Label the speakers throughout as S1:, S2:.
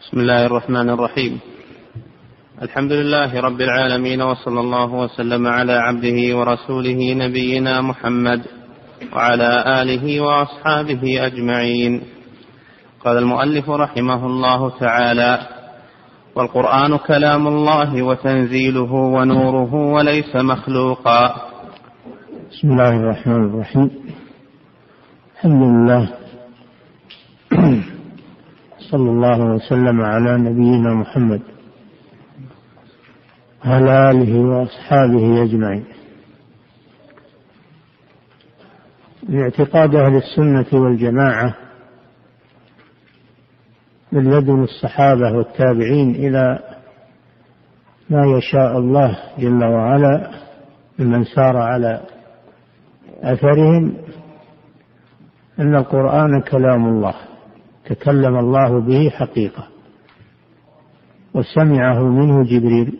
S1: بسم الله الرحمن الرحيم. الحمد لله رب العالمين وصلى الله وسلم على عبده ورسوله نبينا محمد وعلى آله وأصحابه أجمعين. قال المؤلف رحمه الله تعالى والقرآن كلام الله وتنزيله ونوره وليس مخلوقا.
S2: بسم الله الرحمن الرحيم. الحمد لله. صلى الله وسلم على نبينا محمد وعلى آله وأصحابه أجمعين. باعتقاد أهل السنة والجماعة من لدن الصحابة والتابعين إلى ما يشاء الله جل وعلا ممن سار على أثرهم أن القرآن كلام الله. تكلم الله به حقيقة وسمعه منه جبريل.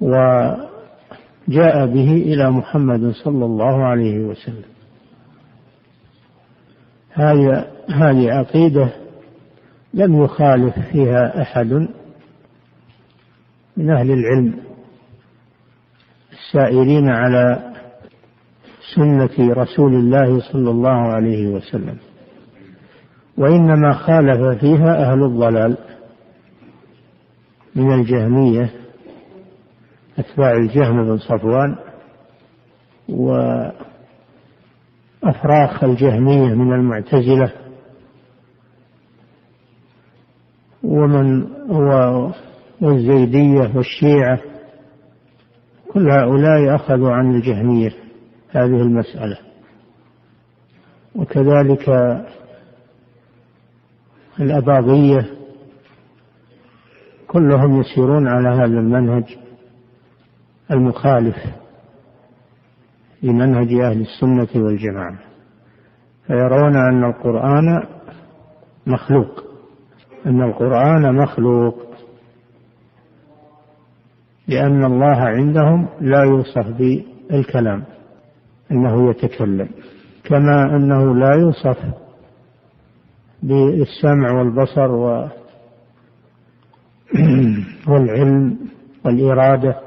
S2: وجاء به إلى محمد صلى الله عليه وسلم. هذه عقيدة لم يخالف فيها أحد من أهل العلم السائرين على سنة رسول الله صلى الله عليه وسلم. وإنما خالف فيها أهل الضلال من الجهمية أتباع الجهم بن صفوان وأفراخ الجهمية من المعتزلة ومن والزيدية والشيعة كل هؤلاء أخذوا عن الجهمية. هذه المسألة. وكذلك الأباضية كلهم يسيرون على هذا المنهج المخالف لمنهج أهل السنة والجماعة. فيرون أن القرآن مخلوق أن القرآن مخلوق. لأن الله عندهم لا يوصف بالكلام. أنه يتكلم كما أنه لا يوصف بالسمع والبصر والعلم والإرادة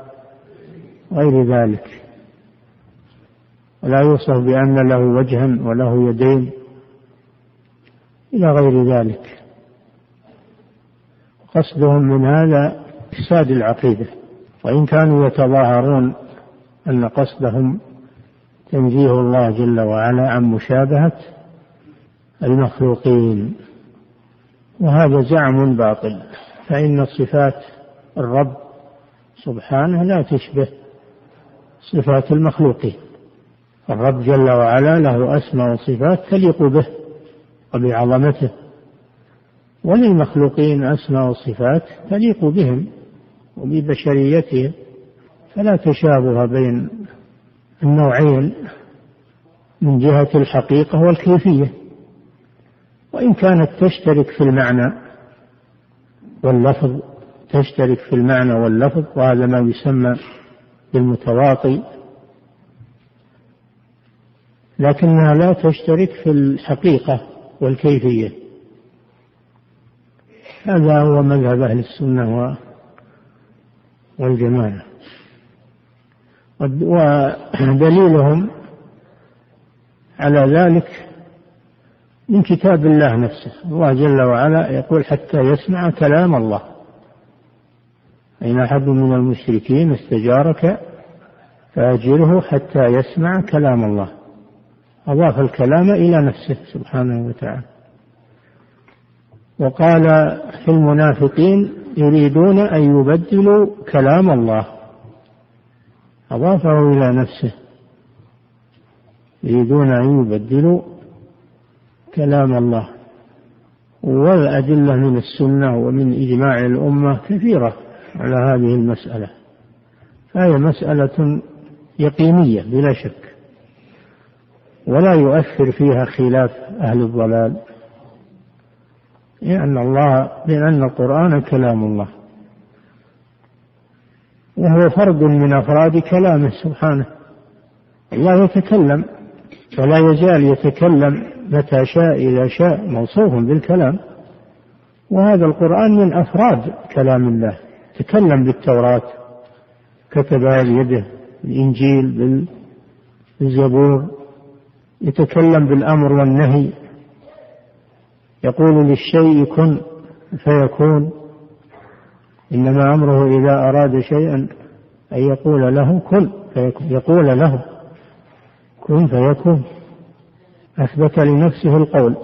S2: غير ذلك. ولا يوصف بأن له وجها وله يدين إلى غير ذلك. قصدهم من هذا إفساد العقيدة وإن كانوا يتظاهرون أن قصدهم تنزيه الله جل وعلا عن مشابهة المخلوقين. وهذا زعم باطل فإن صفات الرب سبحانه لا تشبه صفات المخلوقين. الرب جل وعلا له أسماء وصفات تليق به وبعظمته وللمخلوقين أسماء وصفات تليق بهم وببشريتهم فلا تشابه بين النوعين من جهة الحقيقة والكيفية وإن كانت تشترك في المعنى واللفظ تشترك في المعنى واللفظ وهذا ما يسمى بالمتواطي لكنها لا تشترك في الحقيقة والكيفية. هذا هو مذهب أهل السنة والجماعة. ودليلهم على ذلك من كتاب الله نفسه. الله جل وعلا يقول حتى يسمع كلام الله. إن أحد من المشركين استجارك فأجره حتى يسمع كلام الله. أضاف الكلام إلى نفسه سبحانه وتعالى. وقال في المنافقين يريدون أن يبدلوا كلام الله. أضافه إلى نفسه. يريدون أن يبدلوا كلام الله. والأدلة من السنة ومن إجماع الأمة كثيرة على هذه المسألة. فهي مسألة يقينية بلا شك. ولا يؤثر فيها خلاف أهل الضلال. لأن الله لأن القرآن كلام الله. وهو فرد من أفراد كلامه سبحانه. الله يتكلم ولا يزال يتكلم متى شاء إذا شاء موصوف بالكلام. وهذا القرآن من أفراد كلام الله. تكلم بالتوراة كتبها بيده الإنجيل بالزبور يتكلم بالأمر والنهي. يقول للشيء كن فيكون. إنما أمره إذا أراد شيئا أن يقول له كن فيكون يقول له كن فيكون. أثبت لنفسه القول.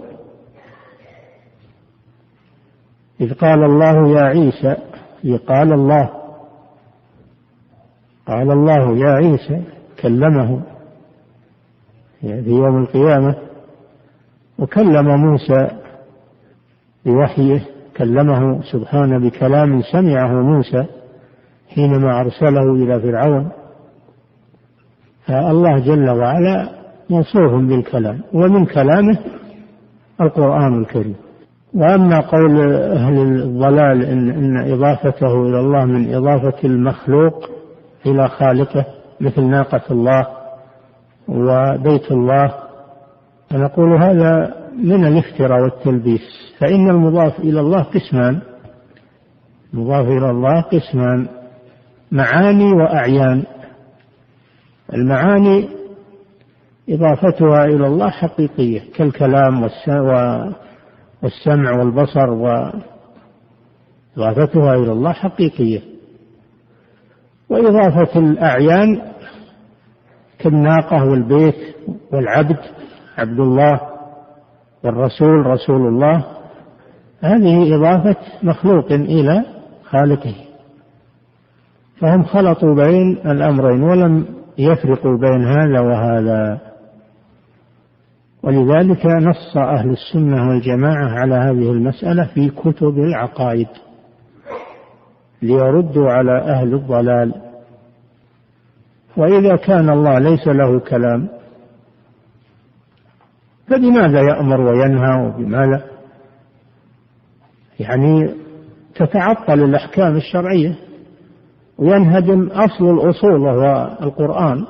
S2: إذ قال الله يا عيسى قال الله قال الله يا عيسى كلمه. في يوم القيامة وكلم موسى بوحيه. كلمه سبحانه بكلام سمعه موسى حينما أرسله إلى فرعون. فالله جل وعلا موصوف بالكلام ومن كلامه القرآن الكريم. وأما قول أهل الضلال إن, إن إضافته إلى الله من إضافة المخلوق إلى خالقه مثل ناقة الله وبيت الله فنقول هذا من الافتراء والتلبيس فإن المضاف إلى الله قسمان المضاف إلى الله قسمان معاني وأعيان. المعاني إضافتها إلى الله حقيقية كالكلام والسمع والبصر وإضافتها إلى الله حقيقية. وإضافة الأعيان كالناقة والبيت والعبد عبد الله والرسول رسول الله هذه إضافة مخلوق إلى خالقه. فهم خلطوا بين الأمرين ولم يفرقوا بين هذا وهذا. ولذلك نص أهل السنة والجماعة على هذه المسألة في كتب العقائد ليردوا على أهل الضلال. وإذا كان الله ليس له كلام فبماذا يأمر وينهى وبماذا يعني تتعطل الأحكام الشرعية وينهدم أصل الأصول وهو القرآن.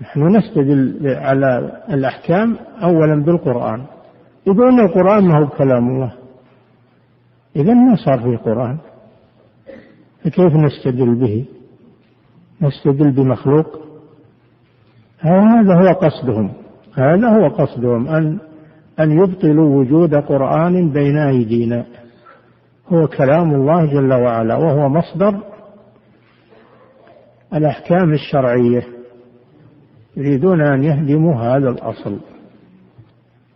S2: نحن نستدل على الأحكام أولا بالقرآن. يقولون القرآن ما هو كلام الله. إذا ما صار فيه قرآن فكيف نستدل به؟ نستدل بمخلوق؟ هذا هو قصدهم. هذا هو قصدهم أن أن يبطلوا وجود قرآن بين أيدينا. هو كلام الله جل وعلا وهو مصدر الأحكام الشرعية. يريدون أن يهدموا هذا الأصل.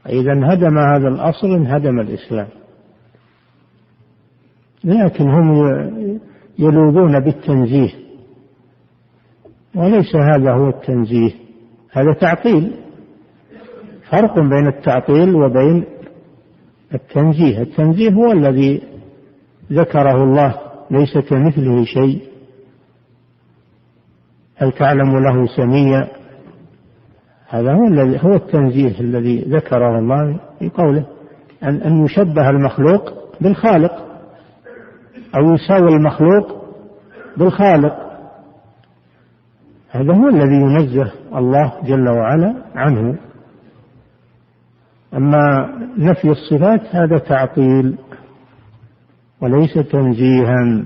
S2: إذا انهدم هذا الأصل انهدم الإسلام. لكن هم يلوذون بالتنزيه. وليس هذا هو التنزيه. هذا تعطيل. فرق بين التعطيل وبين التنزيه. التنزيه هو الذي ذكره الله ليس كمثله شيء. هل تعلم له سميا؟ هذا هو الذي هو التنزيه الذي ذكره الله في قوله أن أن يشبه المخلوق بالخالق أو يساوي المخلوق بالخالق. هذا هو الذي ينزه الله جل وعلا عنه. أما نفي الصفات هذا تعطيل وليس تنزيها.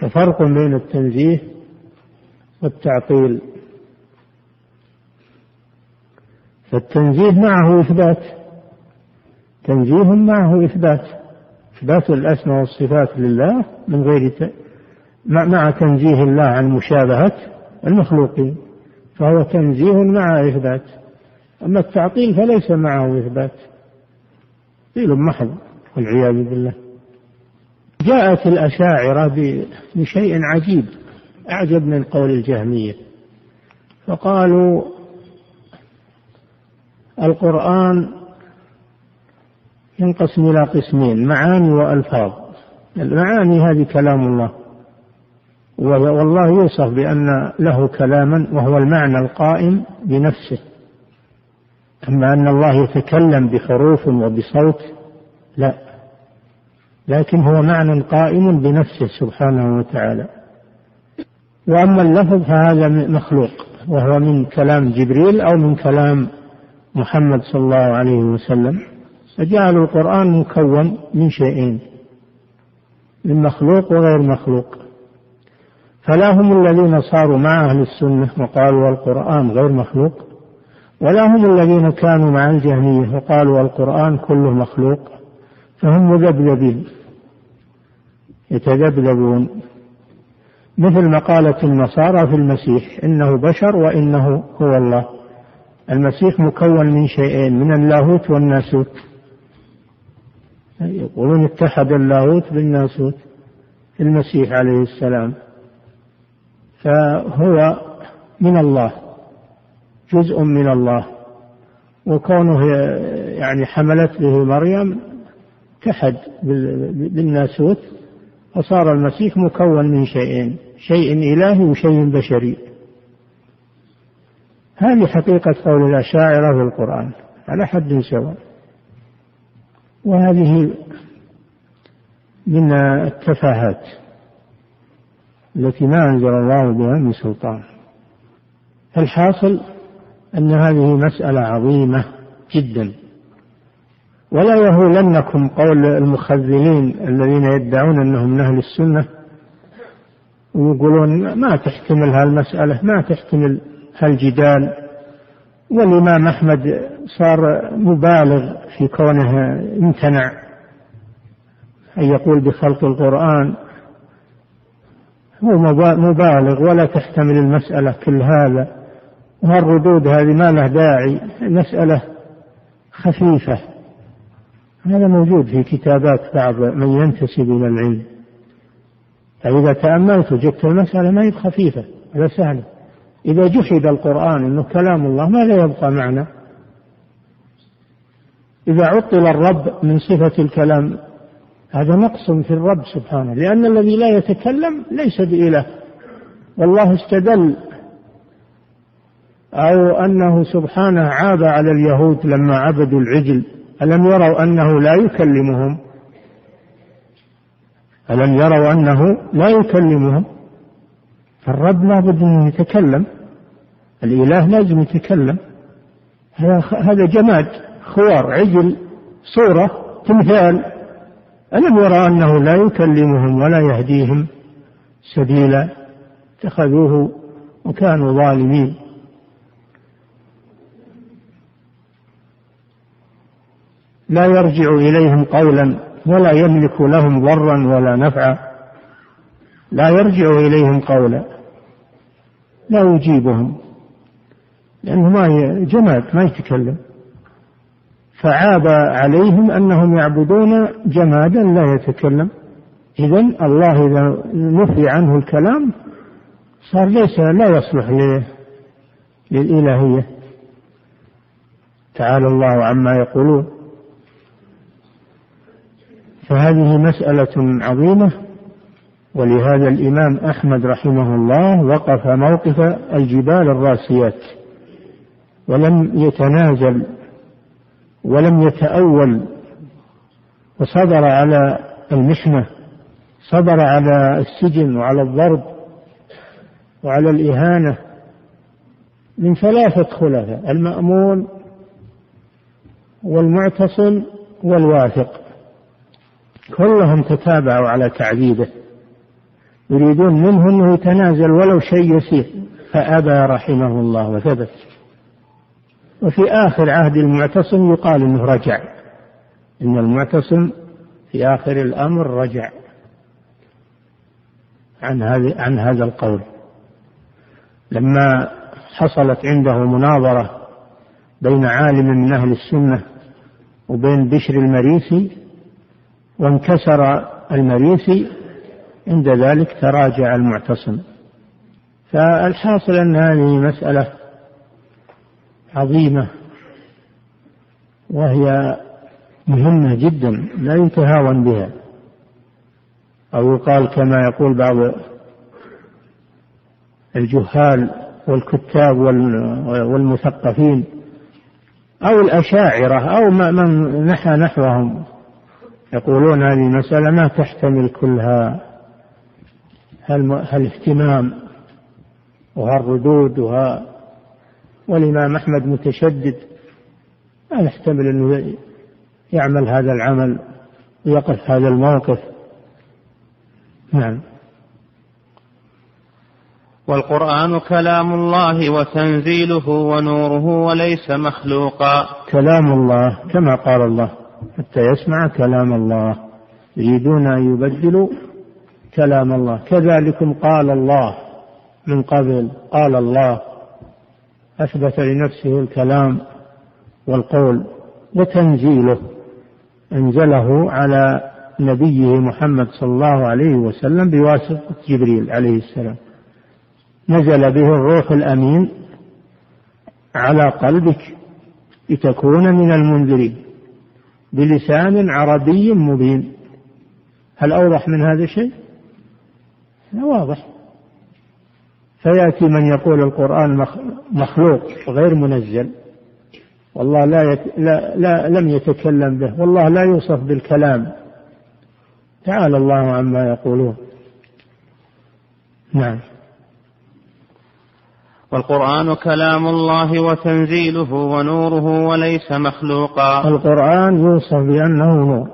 S2: ففرق بين التنزيه والتعطيل. فالتنزيه معه إثبات تنزيه معه إثبات. إثبات الأسماء والصفات لله من غير مع تنزيه الله عن مشابهة المخلوقين. فهو تنزيه مع إثبات. أما التعطيل فليس معه إثبات. تعطيل محض والعياذ بالله. جاءت الأشاعرة بشيء عجيب أعجب من قول الجهمية. فقالوا القرآن ينقسم إلى قسمين معاني وألفاظ. المعاني هذه كلام الله. والله يوصف بأن له كلاما وهو المعنى القائم بنفسه. أما أن الله يتكلم بحروف وبصوت لا. لكن هو معنى قائم بنفسه سبحانه وتعالى. وأما اللفظ فهذا مخلوق وهو من كلام جبريل أو من كلام محمد صلى الله عليه وسلم. فجعلوا القرآن مكون من شيئين من مخلوق وغير مخلوق. فلا هم الذين صاروا مع أهل السنة وقالوا القرآن غير مخلوق ولا هم الذين كانوا مع الجهمية وقالوا القرآن كله مخلوق فهم مذبذبين يتذبذبون. مثل مقالة النصارى في المسيح إنه بشر وإنه هو الله. المسيح مكون من شيئين من اللاهوت والناسوت. يقولون اتحد اللاهوت بالناسوت المسيح عليه السلام. فهو من الله. جزء من الله. وكونه يعني حملت به مريم اتحد بالناسوت فصار المسيح مكون من شيئين شيء إلهي وشيء بشري. هذه حقيقة قول الأشاعرة في القرآن على حد سواء. وهذه من التفاهات التي ما أنزل الله بها من سلطان. الحاصل أن هذه مسألة عظيمة جدا. ولا يهولنكم قول المخذلين الذين يدعون أنهم من أهل السنة ويقولون ما تحتمل هالمسألة ما تحتمل هالجدال. والإمام أحمد صار مبالغ في كونه امتنع أن يقول بخلق القرآن. هو مبالغ ولا تحتمل المسألة كل هذا. وهالردود هذه ما له داعي مسألة خفيفة. هذا موجود في كتابات بعض من ينتسب إلى العلم. فإذا تأملت وجدت المسألة ما هي خفيفة ولا سهلة. إذا جحد القرآن أنه كلام الله ماذا يبقى معنا؟ إذا عطل الرب من صفة الكلام هذا نقص في الرب سبحانه لأن الذي لا يتكلم ليس بإله. والله استدل أو أنه سبحانه عاب على اليهود لما عبدوا العجل. ألم يروا أنه لا يكلمهم؟ ألم يروا أنه لا يكلمهم؟ الرب لابد أن يتكلم. الإله لازم يتكلم. هذا جماد خوار عجل صورة تمثال. ألم يرى أنه لا يكلمهم ولا يهديهم سبيلا؟ اتخذوه وكانوا ظالمين. لا يرجع إليهم قولا ولا يملك لهم ضرا ولا نفعا. لا يرجع إليهم قولا. لا يجيبهم. لأنه ما جماد ما يتكلم. فعاب عليهم أنهم يعبدون جمادا لا يتكلم. إذا الله إذا نفي عنه الكلام صار ليس لا يصلح للإلهية. تعالى الله عما يقولون. فهذه مسألة عظيمة ولهذا الإمام أحمد رحمه الله وقف موقف الجبال الراسيات ولم يتنازل ولم يتأول وصبر على المحنة صبر على السجن وعلى الضرب وعلى الإهانة من ثلاثة خلفاء المأمون والمعتصم والواثق. كلهم تتابعوا على تعذيبه. يريدون منه أنه يتنازل ولو شيء يسير. فأبى رحمه الله وثبت. وفي آخر عهد المعتصم يقال أنه رجع. إن المعتصم في آخر الأمر رجع. عن هذا عن هذا القول. لما حصلت عنده مناظرة بين عالم من أهل السنة وبين بشر المريسي وانكسر المريسي عند ذلك تراجع المعتصم. فالحاصل أن هذه مسألة عظيمة وهي مهمة جدا لا يتهاون بها. أو يقال كما يقول بعض الجهال والكتاب والمثقفين أو الأشاعرة أو من نحى نحوهم. يقولون هذه المسألة ما تحتمل كلها. هالاهتمام وهالردود وها والإمام أحمد متشدد؟ لا يحتمل أنه يعمل هذا العمل ويقف هذا الموقف. نعم.
S1: والقرآن كلام الله وتنزيله ونوره وليس مخلوقا.
S2: كلام الله كما قال الله. حتى يسمع كلام الله. يريدون أن يبدلوا كلام الله. كذلكم قال الله من قبل. قال الله. أثبت لنفسه الكلام والقول وتنزيله. أنزله على نبيه محمد صلى الله عليه وسلم بواسطة جبريل عليه السلام. نزل به الروح الأمين على قلبك لتكون من المنذرين. بلسان عربي مبين. هل أوضح من هذا شيء؟ واضح. فيأتي من يقول القرآن مخلوق غير منزل. والله لا, يت... لا, لا لم يتكلم به. والله لا يوصف بالكلام. تعالى الله عما يقولون. نعم.
S1: والقرآن كلام الله وتنزيله ونوره وليس مخلوقا.
S2: القرآن يوصف بأنه نور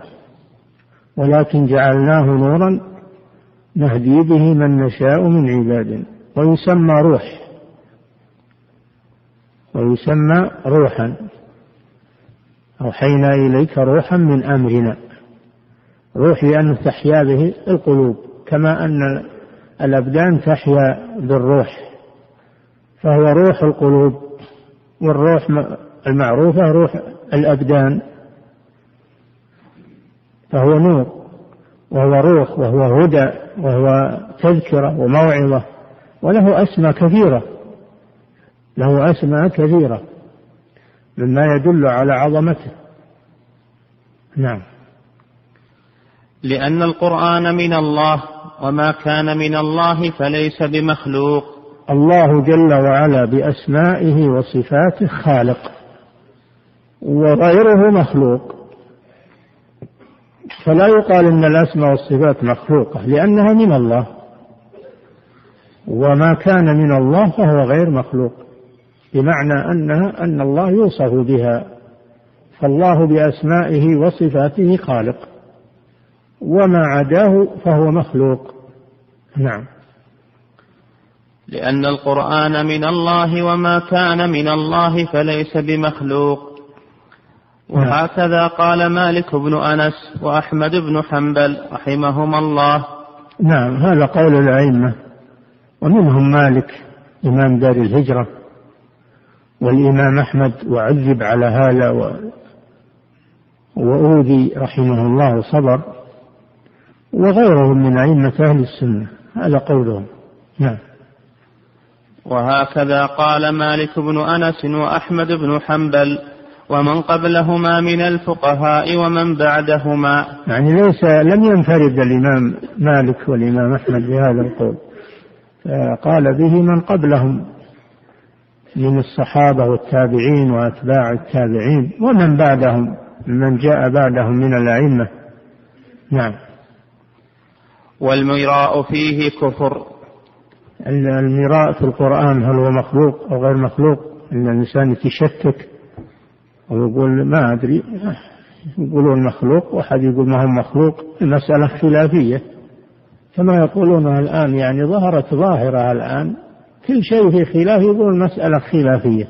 S2: ولكن جعلناه نورا نهدي به من نشاء من عبادنا ويسمى روح ويسمى روحا. أوحينا إليك روحا من أمرنا روح لأنه تحيا به القلوب كما أن الأبدان تحيا بالروح. فهو روح القلوب. والروح المعروفة روح الأبدان. فهو نور وهو روح وهو هدى وهو تذكرة وموعظة وله أسماء كثيرة. له أسماء كثيرة مما يدل على عظمته. نعم.
S1: لأن القرآن من الله وما كان من الله فليس بمخلوق.
S2: الله جل وعلا بأسمائه وصفاته خالق وغيره مخلوق. فلا يقال إن الأسماء والصفات مخلوقة لأنها من الله. وما كان من الله فهو غير مخلوق بمعنى أنها أن الله يوصف بها. فالله بأسمائه وصفاته خالق وما عداه فهو مخلوق. نعم.
S1: لأن القرآن من الله وما كان من الله فليس بمخلوق. وهكذا قال مالك بن أنس وأحمد بن حنبل رحمهما الله.
S2: نعم هذا قول الأئمة. ومنهم مالك إمام دار الهجرة والإمام أحمد وعذب على هذا و وأوذي رحمه الله وصبر وغيرهم من أئمة أهل السنة هذا قولهم. نعم.
S1: وهكذا قال مالك بن أنس وأحمد بن حنبل ومن قبلهما من الفقهاء ومن بعدهما.
S2: يعني ليس لم ينفرد الإمام مالك والإمام أحمد بهذا القول. قال به من قبلهم من الصحابة والتابعين وأتباع التابعين ومن بعدهم من جاء بعدهم من الأئمة. نعم.
S1: والمراء فيه كفر.
S2: المراء في القرآن هل هو مخلوق أو غير مخلوق؟ أن الإنسان يتشكك ويقول ما أدري يقولون مخلوق وأحد يقول ما هو مخلوق المسألة خلافية. كما يقولون الآن يعني ظهرت ظاهرة الآن كل شيء في خلاف يقول مسألة خلافية.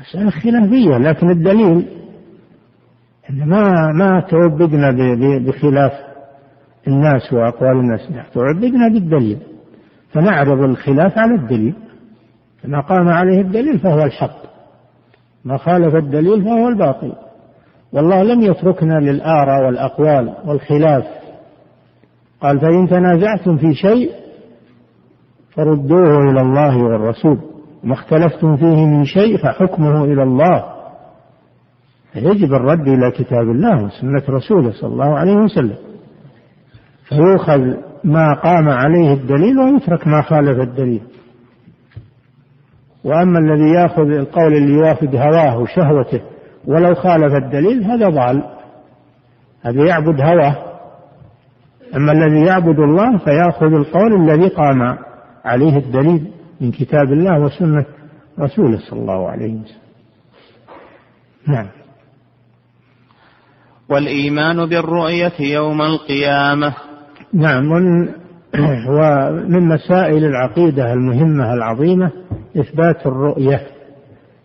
S2: مسألة خلافية لكن الدليل إن ما ما توبقنا بخلاف الناس وأقوال الناس توبقنا بالدليل. فنعرض الخلاف على الدليل. ما قام عليه الدليل فهو الحق. ما خالف الدليل فهو الباطل. والله لم يتركنا للآراء والأقوال والخلاف. قال فإن تنازعتم في شيء فردوه إلى الله والرسول. ما اختلفتم فيه من شيء فحكمه إلى الله. فيجب الرد إلى كتاب الله وسنة رسوله صلى الله عليه وسلم. فيؤخذ ما قام عليه الدليل ويترك ما خالف الدليل. وأما الذي يأخذ القول اللي يوافق هواه وشهوته ولو خالف الدليل هذا ضال. هذا يعبد هواه. أما الذي يعبد الله فيأخذ القول الذي قام عليه الدليل من كتاب الله وسنة رسوله صلى الله عليه وسلم. نعم.
S1: والإيمان بالرؤية يوم القيامة.
S2: نعم ومن مسائل العقيدة المهمة العظيمة إثبات الرؤية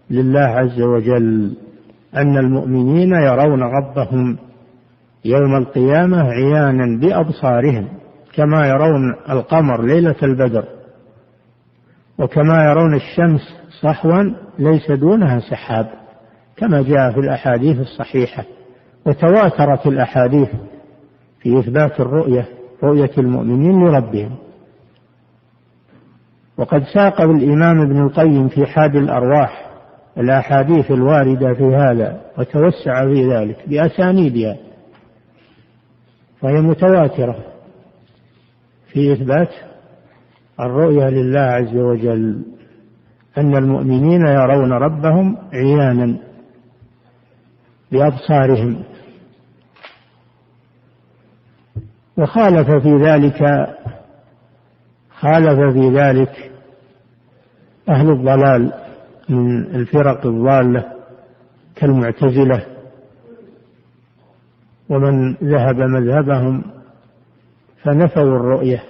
S2: لله عز وجل أن المؤمنين يرون ربهم يوم القيامة عيانا بأبصارهم كما يرون القمر ليلة البدر وكما يرون الشمس صحوا ليس دونها سحاب كما جاء في الأحاديث الصحيحة وتواترت الأحاديث في إثبات الرؤية رؤية المؤمنين لربهم. وقد ساق الإمام ابن القيم في حاد الأرواح الأحاديث الواردة في هذا وتوسع في ذلك بأسانيدها. وهي متواترة في إثبات الرؤية لله عز وجل أن المؤمنين يرون ربهم عيانا بأبصارهم. وخالف في ذلك خالف في ذلك أهل الضلال من الفرق الضالة كالمعتزلة. ومن ذهب مذهبهم فنفوا الرؤية.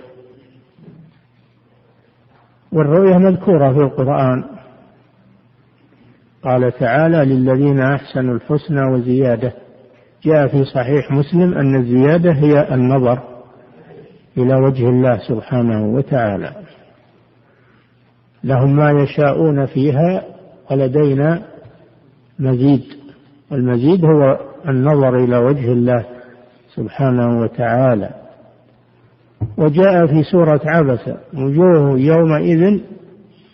S2: والرؤية مذكورة في القرآن. قال تعالى للذين أحسنوا الحسنى وزيادة. جاء في صحيح مسلم أن الزيادة هي النظر إلى وجه الله سبحانه وتعالى. لهم ما يشاءون فيها ولدينا مزيد المزيد هو النظر إلى وجه الله سبحانه وتعالى. وجاء في سورة عبس وجوه يومئذ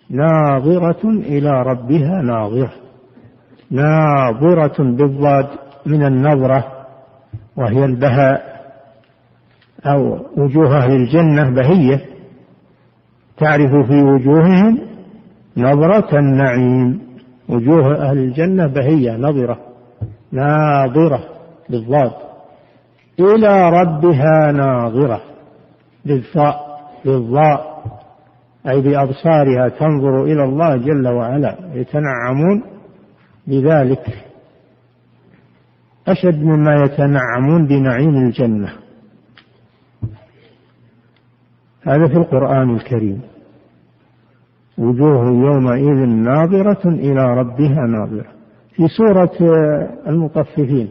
S2: ناظرة إلى ربها ناظرة ناظرة بالضاد. من النظرة وهي البهاء أو وجوه أهل الجنة بهية تعرف في وجوههم نظرة النعيم. وجوه أهل الجنة بهية نظرة ناظرة بالضاد. إلى ربها ناظرة بالضاء بالضاء أي بأبصارها تنظر إلى الله جل وعلا يتنعمون بذلك. أشد مما يتنعمون بنعيم الجنة. هذا في القرآن الكريم. وجوه يومئذ ناظرة إلى ربها ناظرة. في سورة المطففين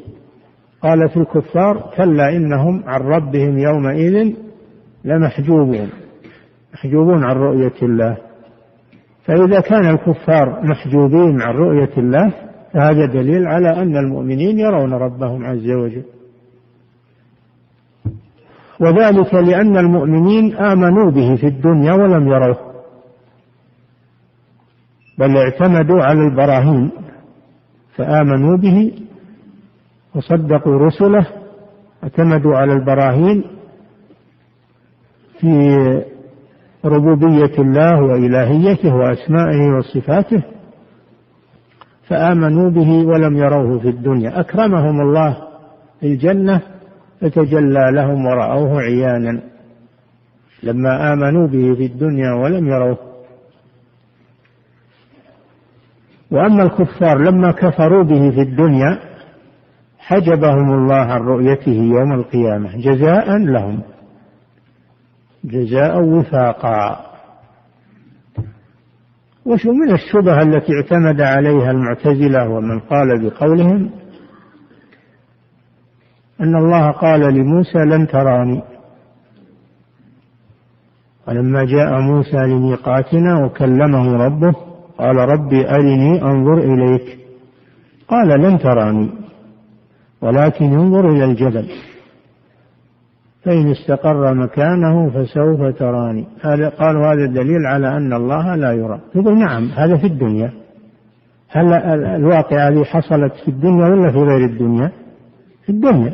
S2: قال في الكفار كلا إنهم عن ربهم يومئذ لمحجوبون. محجوبون عن رؤية الله. فإذا كان الكفار محجوبين عن رؤية الله فهذا دليل على أن المؤمنين يرون ربهم عز وجل. وذلك لأن المؤمنين آمنوا به في الدنيا ولم يروه بل اعتمدوا على البراهين فآمنوا به وصدقوا رسله اعتمدوا على البراهين في ربوبية الله وإلهيته وأسمائه وصفاته. فآمنوا به ولم يروه في الدنيا. أكرمهم الله في الجنة فتجلى لهم ورأوه عيانا. لما آمنوا به في الدنيا ولم يروه. وأما الكفار لما كفروا به في الدنيا حجبهم الله عن رؤيته يوم القيامة. جزاء لهم. جزاء وفاقا. وشو من الشبهة التي اعتمد عليها المعتزلة ومن قال بقولهم؟ أن الله قال لموسى لن تراني. ولما جاء موسى لميقاتنا وكلمه ربه قال ربي أرني أنظر إليك. قال لن تراني ولكن انظر إلى الجبل. فإن استقر مكانه فسوف تراني. هذا قالوا هذا دليل على أن الله لا يرى. يقول نعم هذا في الدنيا. هل الواقعة هذه حصلت في الدنيا ولا في غير الدنيا؟ في الدنيا.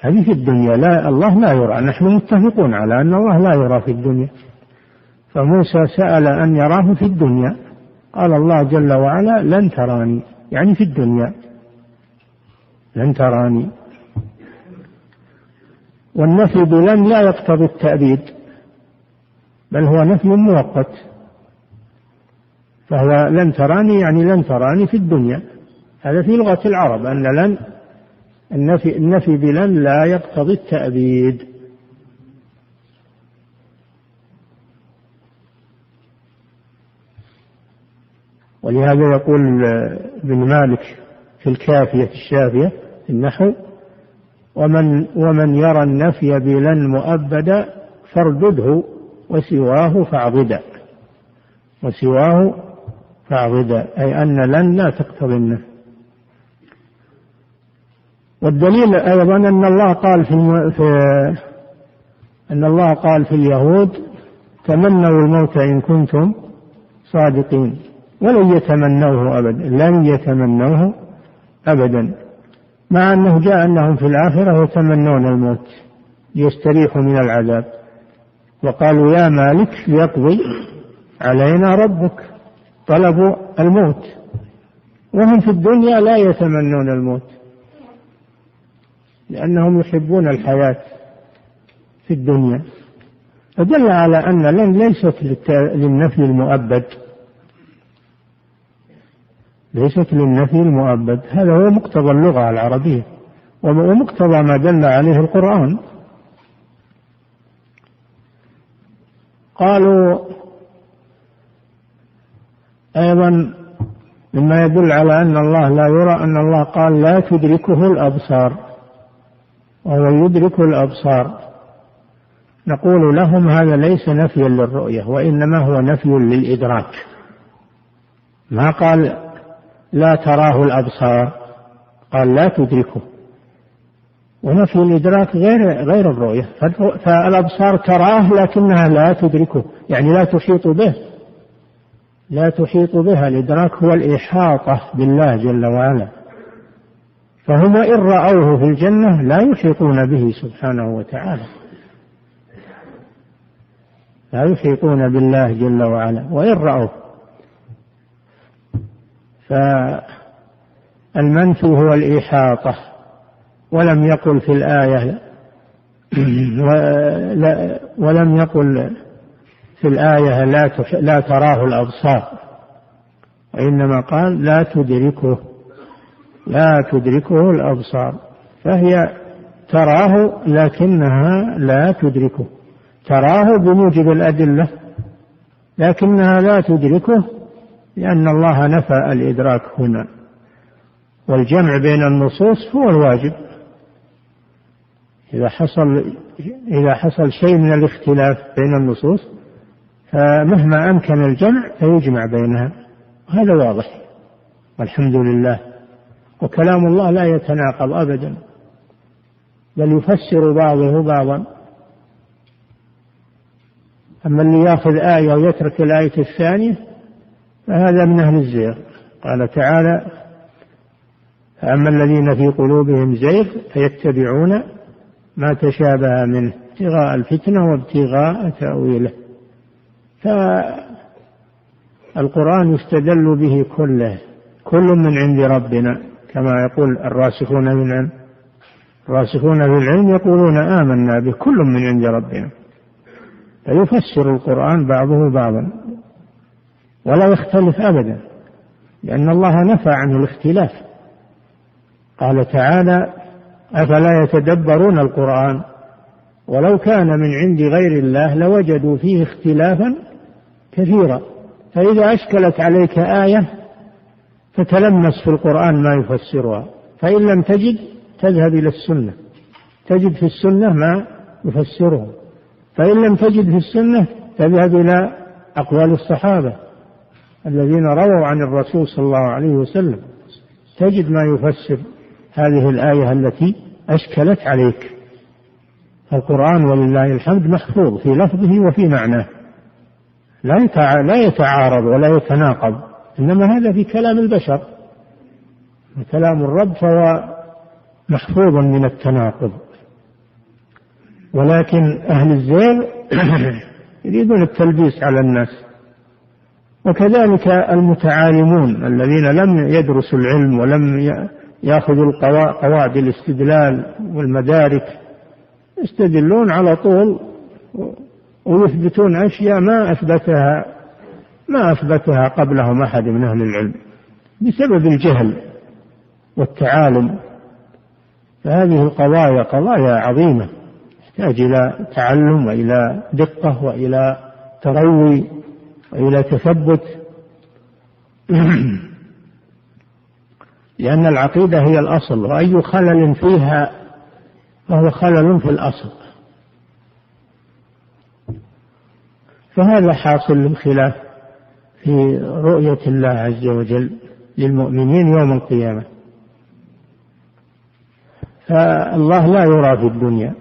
S2: هذه في الدنيا. لا الله لا يرى. نحن متفقون على أن الله لا يرى في الدنيا. فموسى سأل أن يراه في الدنيا. قال الله جل وعلا لن تراني. يعني في الدنيا. لن تراني. والنفي بلن لا يقتضي التأبيد بل هو نفي مؤقت. فهو لن تراني يعني لن تراني في الدنيا. هذا في لغة العرب أن لن النفي, النفي بلن لا يقتضي التأبيد. ولهذا يقول ابن مالك في الكافية الشافية في النحو ومن ومن يرى النفي بلن مؤبدا فاردده وسواه فاعضدا وسواه فاعضدا أي أن لن لا تقتضي النفي. والدليل أيضا أن الله قال في, في أن الله قال في اليهود تمنوا الموت إن كنتم صادقين ولن يتمنوه أبدا لن يتمنوه أبدا. مع أنه جاء أنهم في الآخرة يتمنون الموت ليستريحوا من العذاب. وقالوا يا مالك ليقضي علينا ربك. طلبوا الموت. وهم في الدنيا لا يتمنون الموت. لأنهم يحبون الحياة في الدنيا. فدل على أن لن ليست للنفي المؤبد ليست للنفي المؤبد. هذا هو مقتضى اللغة العربية ومقتضى ما دل عليه القرآن. قالوا أيضا مما يدل على أن الله لا يرى أن الله قال لا تدركه الأبصار وهو يدرك الأبصار. نقول لهم هذا ليس نفيا للرؤية وإنما هو نفي للإدراك. ما قال لا تراه الأبصار. قال لا تدركه. ونفي الإدراك غير غير الرؤية. فالأبصار تراه لكنها لا تدركه. يعني لا تحيط به. لا تحيط بها. الإدراك هو الإحاطة بالله جل وعلا. فهم إن رأوه في الجنة لا يحيطون به سبحانه وتعالى. لا يحيطون بالله جل وعلا. وإن رأوه. فالمنف هو الإحاطة ولم يقل في الآية ولم يقل في الآية لا لا تراه الأبصار وإنما قال لا تدركه لا تدركه الأبصار فهي تراه لكنها لا تدركه تراه بموجب الأدلة لكنها لا تدركه لأن الله نفى الإدراك هنا. والجمع بين النصوص هو الواجب. إذا حصل إذا حصل شيء من الاختلاف بين النصوص فمهما أمكن الجمع فيجمع بينها. وهذا واضح. والحمد لله. وكلام الله لا يتناقض أبدا. بل يفسر بعضه بعضا. أما اللي يأخذ آية ويترك الآية الثانية فهذا من أهل الزيغ. قال تعالى فأما الذين في قلوبهم زيغ فيتبعون ما تشابه منه ابتغاء الفتنة وابتغاء تأويله. فالقرآن يستدل به كله كل من عند ربنا كما يقول الراسخون من العلم. الراسخون في العلم يقولون آمنا به كل من عند ربنا. فيفسر القرآن بعضه بعضا. ولا يختلف أبدا لأن الله نفى عنه الاختلاف. قال تعالى أفلا يتدبرون القرآن؟ ولو كان من عند غير الله لوجدوا فيه اختلافا كثيرا. فإذا أشكلت عليك آية فتلمس في القرآن ما يفسرها. فإن لم تجد تذهب إلى السنة. تجد في السنة ما يفسره فإن لم تجد في السنة تذهب إلى أقوال الصحابة. الذين رووا عن الرسول صلى الله عليه وسلم. تجد ما يفسر هذه الآية التي أشكلت عليك. القرآن ولله الحمد محفوظ في لفظه وفي معناه. لا يتعارض ولا يتناقض إنما هذا في كلام البشر. كلام الرب فهو محفوظ من التناقض. ولكن أهل الزيغ يريدون التلبيس على الناس. وكذلك المتعالمون الذين لم يدرسوا العلم ولم يأخذوا قواعد الاستدلال والمدارك يستدلون على طول ويثبتون أشياء ما اثبتها ما أثبتها قبلهم أحد من أهل العلم بسبب الجهل والتعالم. فهذه القضايا قضايا عظيمة تحتاج إلى تعلم وإلى دقة وإلى تروي. وإلى تثبت. لأن العقيدة هي الأصل وأي خلل فيها فهو خلل في الأصل. فهذا حاصل الخلاف في رؤية الله عز وجل للمؤمنين يوم القيامة. فالله لا يرى في الدنيا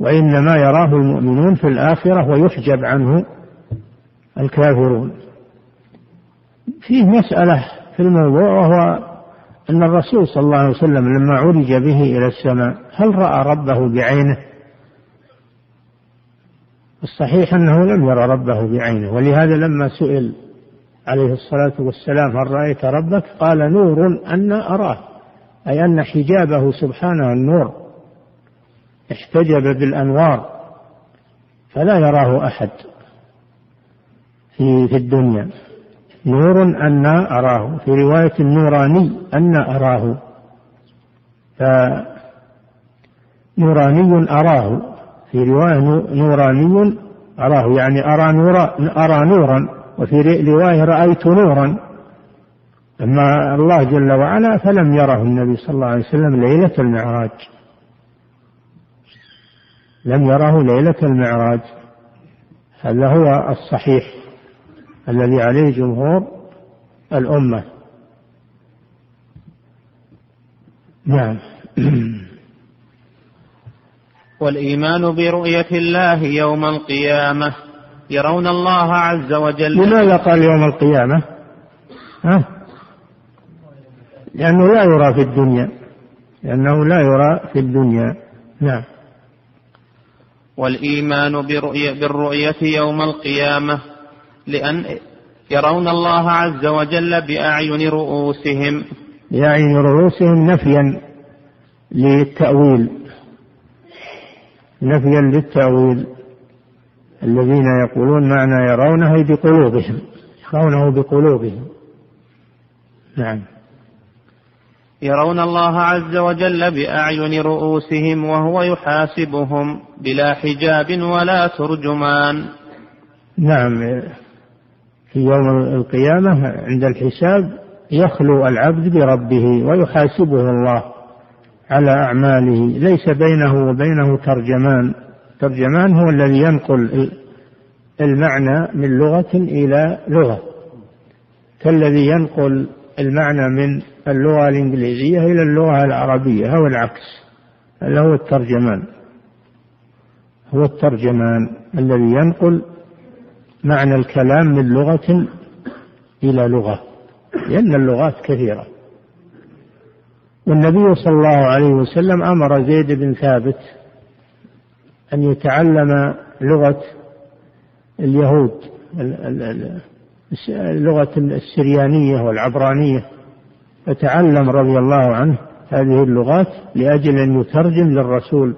S2: وإنما يراه المؤمنون في الآخرة ويحجب عنه الكافرون. فيه مسألة في الموضوع وهو أن الرسول صلى الله عليه وسلم لما عرج به إلى السماء هل رأى ربه بعينه؟ الصحيح أنه لم يرى ربه بعينه ولهذا لما سئل عليه الصلاة والسلام هل رأيت ربك؟ قال نور أن أراه أي أن حجابه سبحانه النور احتجب بالأنوار فلا يراه أحد. في الدنيا. نور أن أراه. في رواية النوراني أن أراه. فنوراني أراه. في رواية نوراني أراه. يعني أرى نورا أرى نورا. وفي رواية رأيت نورا. أما الله جل وعلا فلم يره النبي صلى الله عليه وسلم ليلة المعراج. لم يره ليلة المعراج. هذا هو الصحيح. الذي عليه جمهور الأمة. نعم.
S1: والإيمان برؤية الله يوم القيامة. يرون الله عز وجل.
S2: لماذا قال يوم القيامة؟ ها؟ لأنه لا يرى في الدنيا. لأنه لا يرى في الدنيا. نعم.
S1: والإيمان برؤية بالرؤية يوم القيامة. لأن يرون الله عز وجل بأعين رؤوسهم.
S2: بأعين رؤوسهم نفيا للتأويل. نفيا للتأويل. الذين يقولون معنى يرونه بقلوبهم. يرونه بقلوبهم. نعم.
S1: يرون الله عز وجل بأعين رؤوسهم وهو يحاسبهم بلا حجاب ولا ترجمان.
S2: نعم. في يوم القيامة عند الحساب يخلو العبد بربه ويحاسبه الله على أعماله. ليس بينه وبينه ترجمان. ترجمان هو الذي ينقل المعنى من لغة إلى لغة. كالذي ينقل المعنى من اللغة الإنجليزية إلى اللغة العربية. أو العكس. هذا هو الترجمان. هو الترجمان الذي ينقل معنى الكلام من لغة إلى لغة لأن اللغات كثيرة. والنبي صلى الله عليه وسلم أمر زيد بن ثابت أن يتعلم لغة اليهود اللغة السريانية والعبرانية. فتعلم رضي الله عنه هذه اللغات لأجل أن يترجم للرسول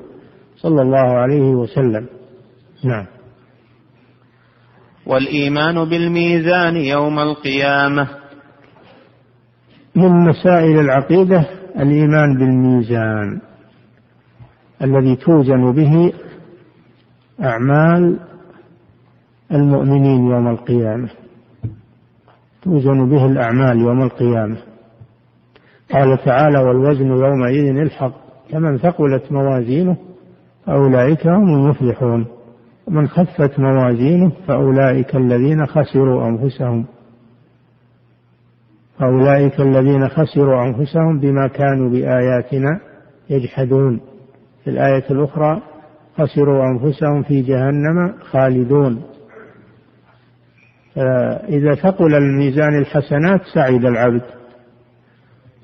S2: صلى الله عليه وسلم. نعم.
S1: والإيمان بالميزان يوم القيامة.
S2: من مسائل العقيدة الإيمان بالميزان الذي توزن به أعمال المؤمنين يوم القيامة. توزن به الأعمال يوم القيامة. قال تعالى والوزن يومئذ الحق فمن ثقلت موازينه فأولئك هم المفلحون. ومن خفت موازينه فأولئك الذين خسروا أنفسهم. فأولئك الذين خسروا أنفسهم بما كانوا بآياتنا يجحدون. في الآية الأخرى خسروا أنفسهم في جهنم خالدون. فإذا ثقل الميزان الحسنات سعد العبد.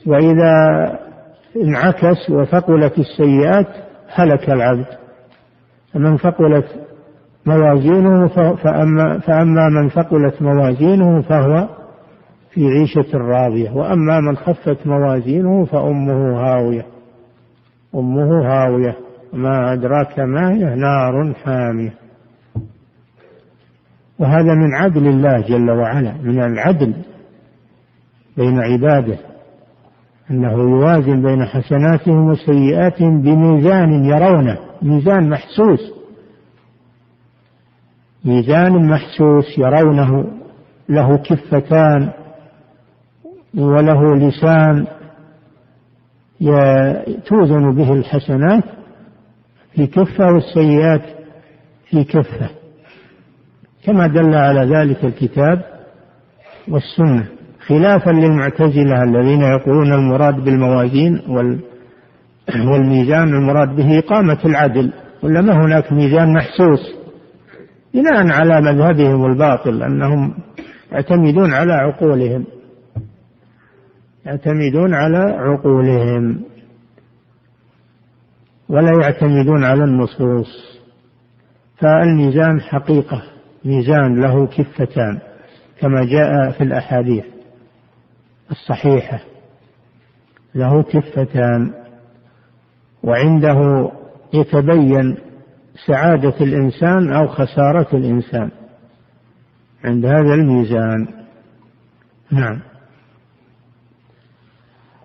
S2: وإذا انعكس وثقلت السيئات هلك العبد. فمن ثقلت موازينه فأما, فأما من ثقلت موازينه فهو في عيشة راضية وأما من خفت موازينه فأمه هاوية. أمه هاوية. ما أدراك ما هي؟ نار حامية. وهذا من عدل الله جل وعلا من العدل بين عباده أنه يوازن بين حسناتهم وسيئاتهم بميزان يرونه ميزان محسوس. ميزان محسوس يرونه له كفتان وله لسان توزن به الحسنات في كفة والسيئات في كفة. كما دل على ذلك الكتاب والسنة. خلافا للمعتزلة الذين يقولون المراد بالموازين والميزان المراد به إقامة العدل. ولا ما هناك ميزان محسوس بناء على مذهبهم الباطل أنهم يعتمدون على عقولهم. يعتمدون على عقولهم. ولا يعتمدون على النصوص. فالميزان حقيقة. ميزان له كفتان. كما جاء في الأحاديث الصحيحة. له كفتان. وعنده يتبين سعادة الإنسان أو خسارة الإنسان. عند هذا الميزان. نعم.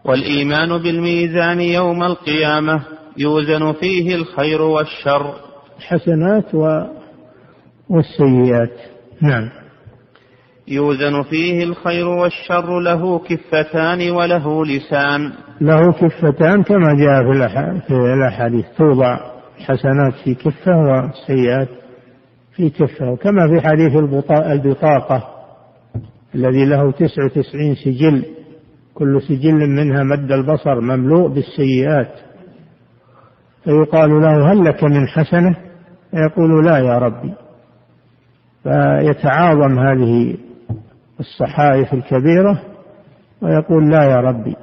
S1: والإيمان بالميزان يوم القيامة يوزن فيه الخير والشر.
S2: الحسنات والسيئات. نعم.
S1: يوزن فيه الخير والشر له كفتان وله لسان.
S2: له كفتان كما جاء في الأحاديث. توضع. الحسنات في كفة والسيئات في كفة. وكما في حديث البطاقة الذي له تسع وتسعين سجل كل سجل منها مد البصر مملوء بالسيئات. فيقال له هل لك من حسنة؟ فيقول لا يا ربي. فيتعاظم هذه الصحائف الكبيرة ويقول لا يا ربي.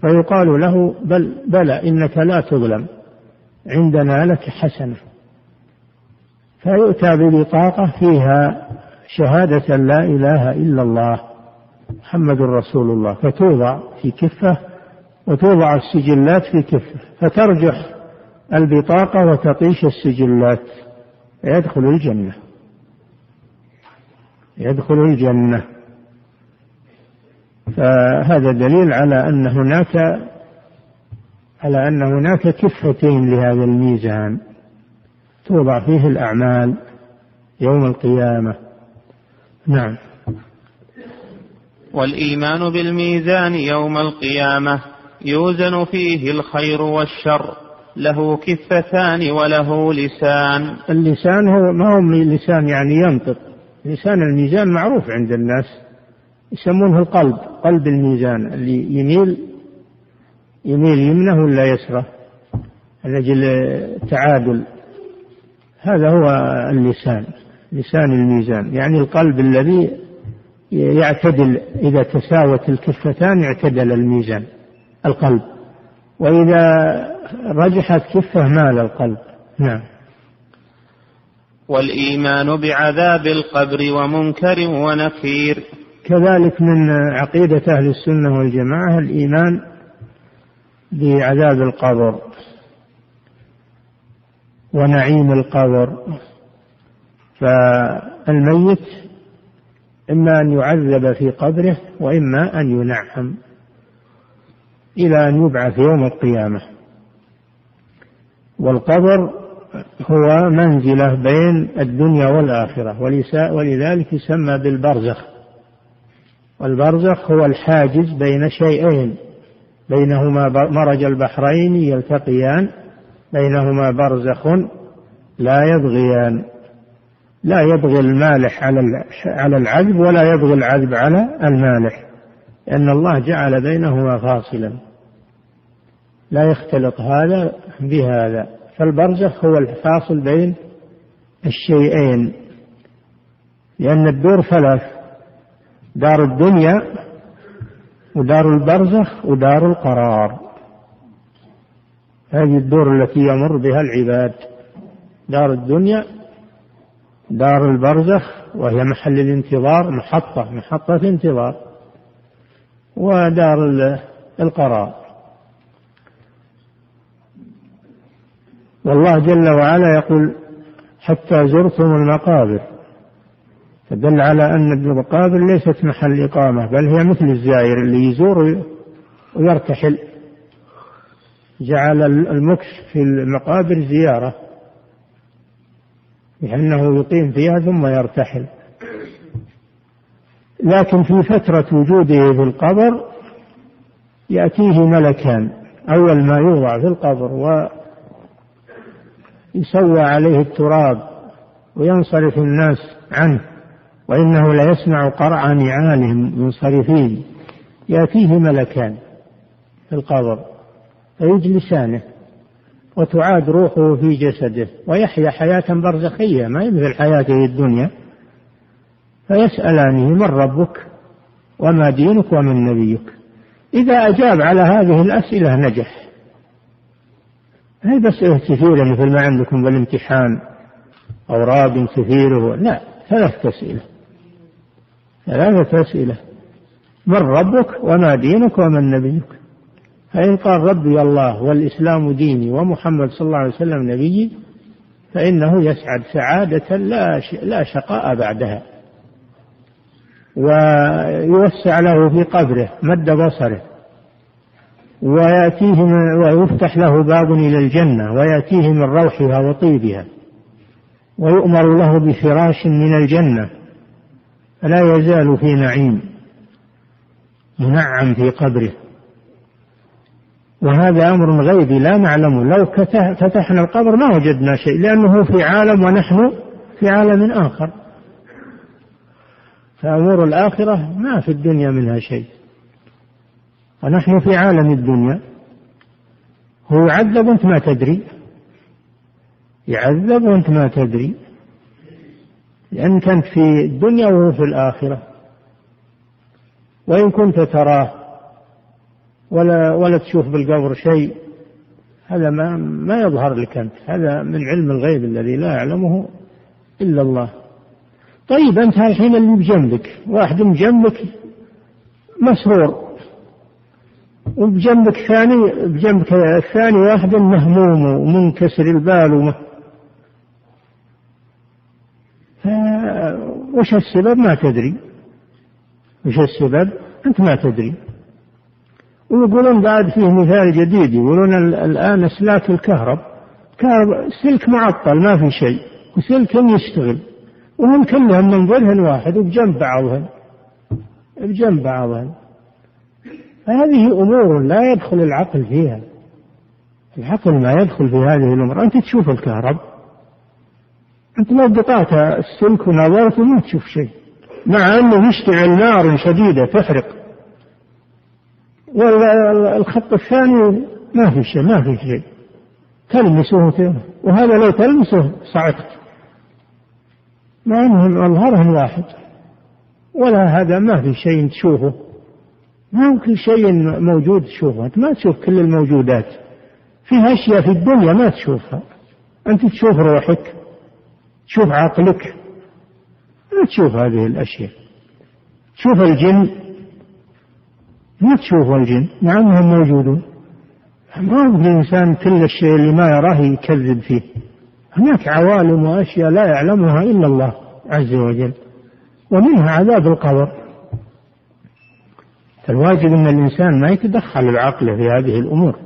S2: فيقال له بل بلى إنك لا تظلم. عندنا لك حسنة فيؤتى ببطاقة فيها شهادة لا إله إلا الله محمد رسول الله. فتوضع في كفة وتوضع السجلات في كفة فترجح البطاقة وتطيش السجلات. يدخل الجنة. يدخل الجنة. فهذا دليل على أن هناك على أن هناك كفتين لهذا الميزان توضع فيه الأعمال يوم القيامة. نعم.
S1: والإيمان بالميزان يوم القيامة يوزن فيه الخير والشر له كفتان وله لسان.
S2: اللسان هو ما هو لسان يعني ينطق. لسان الميزان معروف عند الناس يسمونه القلب قلب الميزان اللي يميل يميل يمنه ولا يسره؟ من أجل التعادل. هذا هو اللسان لسان الميزان. يعني القلب الذي يعتدل إذا تساوت الكفتان اعتدل الميزان القلب. وإذا رجحت كفة مال القلب. نعم.
S1: والإيمان بعذاب القبر ومنكر ونكير.
S2: كذلك من عقيدة أهل السنة والجماعة الإيمان بعذاب القبر ونعيم القبر. فالميت إما أن يعذب في قبره وإما أن ينعم إلى أن يبعث يوم القيامة. والقبر هو منزلة بين الدنيا والآخرة ولذلك يسمى بالبرزخ. والبرزخ هو الحاجز بين شيئين. بينهما مرج البحرين يلتقيان بينهما برزخ لا يبغيان. لا يبغي المالح على على العذب ولا يبغي العذب على المالح لأن الله جعل بينهما فاصلا. لا يختلط هذا بهذا فالبرزخ هو الفاصل بين الشيئين لأن الدور ثلاث دار الدنيا ودار البرزخ ودار القرار. هذه الدور التي يمر بها العباد. دار الدنيا دار البرزخ وهي محل الانتظار محطة محطة انتظار ودار القرار. والله جل وعلا يقول حتى زرتم المقابر. فدل على أن المقابر ليست محل إقامة بل هي مثل الزائر اللي يزور ويرتحل. جعل المكس في المقابر زيارة لأنه يقيم فيها ثم يرتحل. لكن في فترة وجوده في القبر يأتيه ملكان أول ما يوضع في القبر ويسوى عليه التراب وينصرف الناس عنه. وإنه ليسمع قرع نعالهم منصرفين. يأتيه ملكان في القبر فيجلسانه وتعاد روحه في جسده ويحيا حياة برزخية ما مثل حياته الدنيا. فيسألانه من ربك؟ وما دينك؟ ومن نبيك؟ إذا أجاب على هذه الأسئلة نجح. هي بس كثيرة مثل ما عندكم بالامتحان أوراق كثيرة؟ لا ثلاث أسئلة. ثلاثة أسئلة. من ربك وما دينك ومن نبيك. فإن قال ربي الله والإسلام ديني ومحمد صلى الله عليه وسلم نبيي فإنه يسعد سعادة لا لا شقاء بعدها. ويوسع له في قبره مد بصره. ويأتيه ويفتح له باب إلى الجنة ويأتيه من روحها وطيبها. ويؤمر له بفراش من الجنة. فلا يزال في نعيم منعم في قبره. وهذا أمر غيبي لا نعلمه. لو فتحنا القبر ما وجدنا شيء لأنه في عالم ونحن في عالم آخر. فأمور الآخرة ما في الدنيا منها شيء. ونحن في عالم الدنيا. هو يعذب وأنت ما تدري. يعذب وأنت ما تدري. لأنك أنت في الدنيا وهو في الآخرة. وإن كنت تراه ولا ولا تشوف بالقبر شيء هذا ما ما يظهر لك أنت. هذا من علم الغيب الذي لا يعلمه إلا الله. طيب أنت الحين اللي بجنبك واحد بجنبك مسرور وبجنبك ثاني بجنبك الثاني واحد مهموم ومنكسر البال ومه وش السبب ما تدري. وش السبب؟ أنت ما تدري. ويقولون بعد فيه مثال جديد يقولون الآن أسلاك الكهرب كهرب سلك معطل ما في شيء وسلك يشتغل. وهم كلهم منظرهن واحد وبجنب بعضهن. بجنب بعضهن. فهذه أمور لا يدخل العقل فيها. العقل ما يدخل في هذه الأمور. أنت تشوف الكهرب أنت لو قطعت السلك ونظرت ما تشوف شيء. مع أنه يشتعل نار شديدة تحرق والخط الثاني ما في شيء ما في شيء. تلمسه وهذا لو تلمسه صعقت. مع أنهم مظهرهم واحد. ولا هذا ما في شيء تشوفه. ما هو كل شيء موجود تشوفه. أنت ما تشوف كل الموجودات. في أشياء في الدنيا ما تشوفها. أنت تشوف روحك. تشوف عقلك. ما تشوف هذه الأشياء. تشوف الجن. ما تشوف الجن؟ مع أنهم موجودون. ما الإنسان كل الشيء اللي ما يراه يكذب فيه. هناك عوالم وأشياء لا يعلمها إلا الله عز وجل. ومنها عذاب القبر. فالواجب أن الإنسان ما يتدخل العقل في هذه الأمور.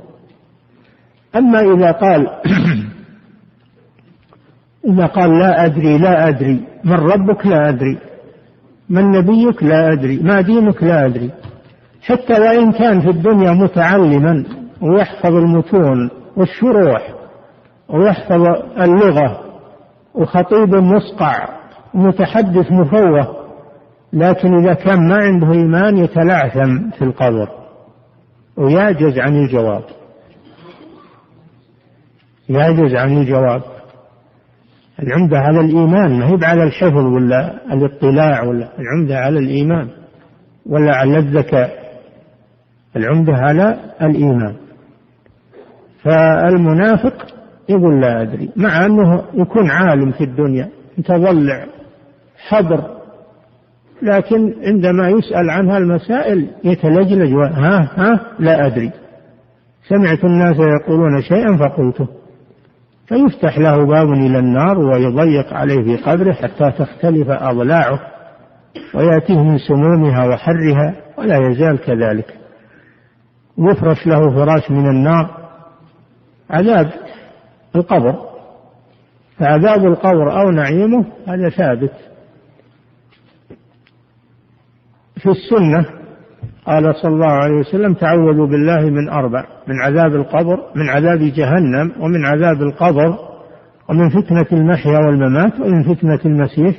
S2: أما إذا قال إذا قال لا أدري لا أدري. من ربك لا أدري. من نبيك لا أدري. ما دينك لا أدري. حتى وإن كان في الدنيا متعلما ويحفظ المتون والشروح ويحفظ اللغة وخطيب مصقع ومتحدث مفوه لكن إذا كان ما عنده إيمان يتلعثم في القبر ويعجز عن الجواب. يعجز عن الجواب. العمدة على الإيمان؟ ما هي على الحفظ ولا الاطلاع ولا العمدة على الإيمان؟ ولا على الذكاء العمدة على الإيمان؟ فالمنافق يقول لا أدري مع أنه يكون عالم في الدنيا متضلع حضر لكن عندما يسأل عنها المسائل يتلجلج ها ها لا أدري. سمعت الناس يقولون شيئا فقلته. فيفتح له باب إلى النار ويضيق عليه في قبره حتى تختلف أضلاعه ويأتيه من سمومها وحرها ولا يزال كذلك. يفرش له فراش من النار عذاب القبر. فعذاب القبر أو نعيمه هذا ثابت. في السنة قال صلى الله عليه وسلم تعوذوا بالله من أربع من عذاب القبر من عذاب جهنم ومن عذاب القبر ومن فتنة المحيا والممات ومن فتنة المسيح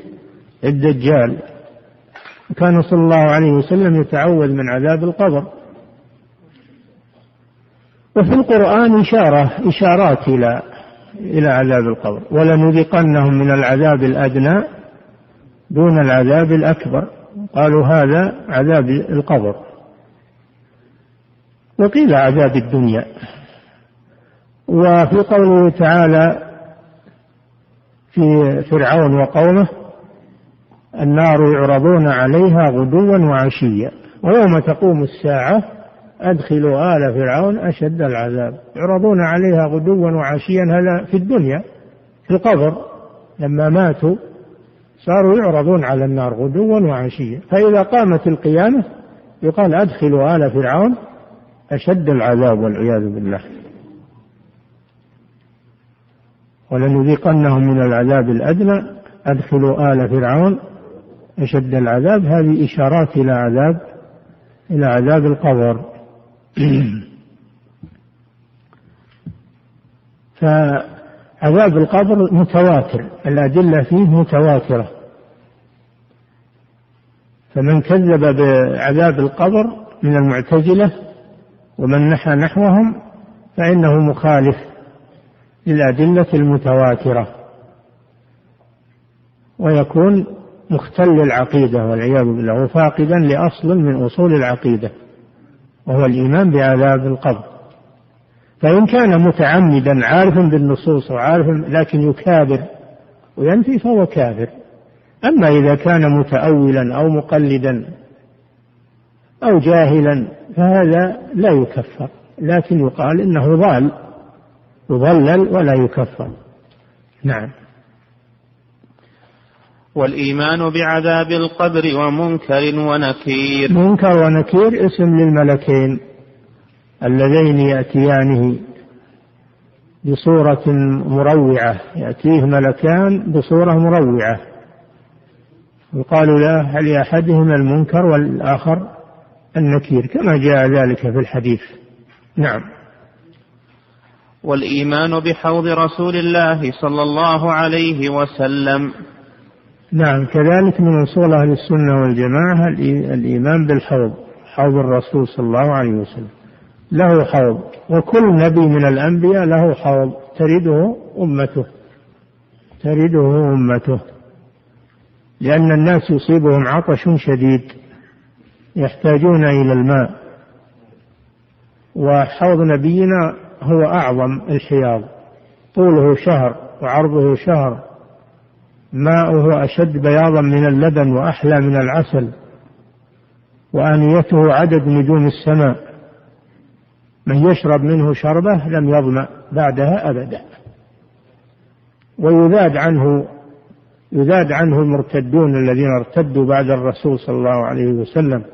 S2: الدجال. كان صلى الله عليه وسلم يتعوذ من عذاب القبر. وفي القرآن إشارة إشارات إلى إلى عذاب القبر. ولنذيقنهم من العذاب الأدنى دون العذاب الأكبر. قالوا هذا عذاب القبر. وقيل عذاب الدنيا. وفي قوله تعالى في فرعون وقومه النار يعرضون عليها غدوا وعشيا. ويوم تقوم الساعة أدخلوا آل فرعون أشد العذاب. يعرضون عليها غدوا وعشيا هذا في الدنيا في القبر. لما ماتوا صاروا يعرضون على النار غدوا وعشيا. فإذا قامت القيامة يقال أدخلوا آل فرعون أشد العذاب والعياذ بالله. ولنذيقنهم من العذاب الأدنى. أدخلوا آل فرعون. أشد العذاب. هذه إشارات إلى عذاب إلى عذاب القبر. فعذاب القبر متواتر. الأدلة فيه متواترة. فمن كذب بعذاب القبر من المعتزلة ومن نحى نحوهم فإنه مخالف للأدلة المتواترة. ويكون مختل العقيدة والعياذ بالله وفاقدا لأصل من أصول العقيدة وهو الإيمان بعذاب القبر. فإن كان متعمدا عارفا بالنصوص وعارفا لكن يكابر وينفي فهو كافر. أما إذا كان متأولا أو مقلدا أو جاهلا فهذا لا يكفر. لكن يقال إنه ضال. يضلل ولا يكفر. نعم.
S1: والإيمان بعذاب القبر ومنكر ونكير.
S2: منكر ونكير اسم للملكين اللذين يأتيانه بصورة مروعة. يأتيه ملكان بصورة مروعة. يقال له هل لأحدهما المنكر والآخر النكير كما جاء ذلك في الحديث. نعم.
S1: والإيمان بحوض رسول الله صلى الله عليه وسلم.
S2: نعم كذلك من أصول أهل السنة والجماعة الإيمان بالحوض حوض الرسول صلى الله عليه وسلم. له حوض وكل نبي من الأنبياء له حوض ترده أمته. ترده أمته. لأن الناس يصيبهم عطش شديد. يحتاجون إلى الماء. وحوض نبينا هو أعظم الحياض. طوله شهر وعرضه شهر. ماؤه أشد بياضا من اللبن وأحلى من العسل. وآنيته عدد نجوم السماء. من يشرب منه شربة لم يظمأ بعدها أبدا. ويذاد عنه يذاد عنه المرتدون الذين ارتدوا بعد الرسول صلى الله عليه وسلم.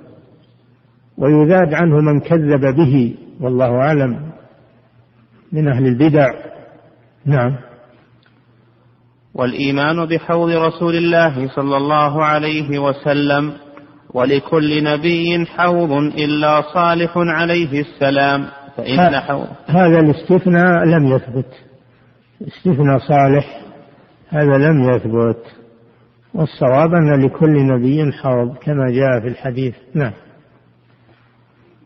S2: ويذاد عنه من كذب به والله أعلم. من أهل البدع. نعم.
S1: والإيمان بحوض رسول الله صلى الله عليه وسلم ولكل نبي حوض إلا صالح عليه السلام فإن حوض.
S2: هذا الاستثناء لم يثبت. استثناء صالح هذا لم يثبت. والصواب أن لكل نبي حوض كما جاء في الحديث. نعم.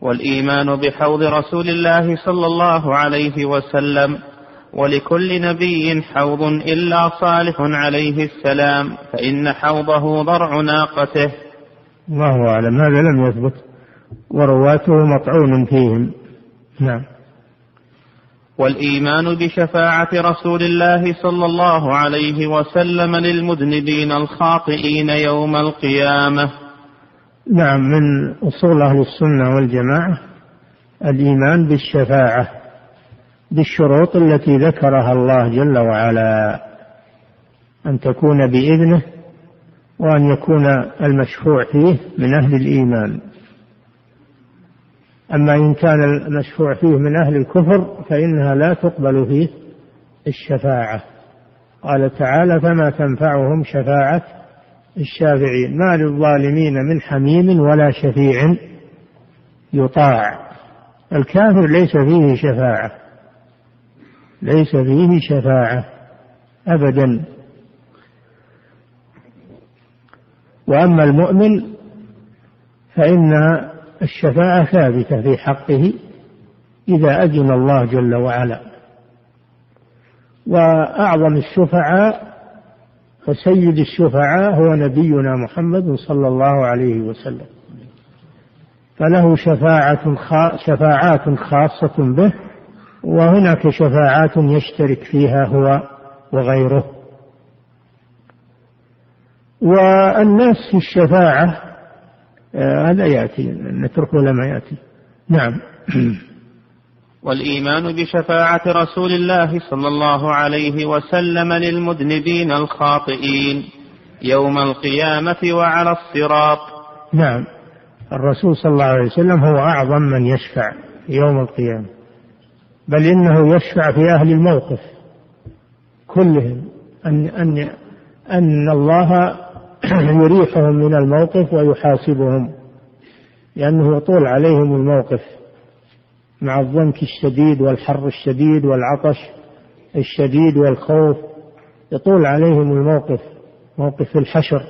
S1: والإيمان بحوض رسول الله صلى الله عليه وسلم ولكل نبي حوض إلا صالح عليه السلام فإن حوضه ضرع ناقته.
S2: الله أعلم. هذا لم يثبت ورواته مطعون فيهم. نعم.
S1: والإيمان بشفاعة رسول الله صلى الله عليه وسلم للمذنبين الخاطئين يوم القيامة.
S2: نعم من أصول أهل السنة والجماعة الإيمان بالشفاعة بالشروط التي ذكرها الله جل وعلا أن تكون بإذنه وأن يكون المشفوع فيه من أهل الإيمان. أما إن كان المشفوع فيه من أهل الكفر فإنها لا تقبل فيه الشفاعة. قال تعالى فما تنفعهم شفاعة الشافعين ما للظالمين من حميم ولا شفيع يطاع. الكافر ليس فيه شفاعة. ليس فيه شفاعة أبدا. وأما المؤمن فإن الشفاعة ثابتة في حقه إذا أذن الله جل وعلا. وأعظم الشفعاء وسيد الشفعاء هو نبينا محمد صلى الله عليه وسلم. فله شفاعة شفاعات خاصة به وهناك شفاعات يشترك فيها هو وغيره. والناس في الشفاعة آه، هذا يأتي نتركه لما يأتي. نعم.
S1: والإيمان بشفاعة رسول الله صلى الله عليه وسلم للمذنبين الخاطئين يوم القيامة وعلى الصراط.
S2: نعم. الرسول صلى الله عليه وسلم هو أعظم من يشفع يوم القيامة بل إنه يشفع في أهل الموقف كلهم. أن أن أن الله يريحهم من الموقف ويحاسبهم لأنه يطول عليهم الموقف. مع الضنك الشديد والحر الشديد والعطش الشديد والخوف يطول عليهم الموقف موقف الحشر.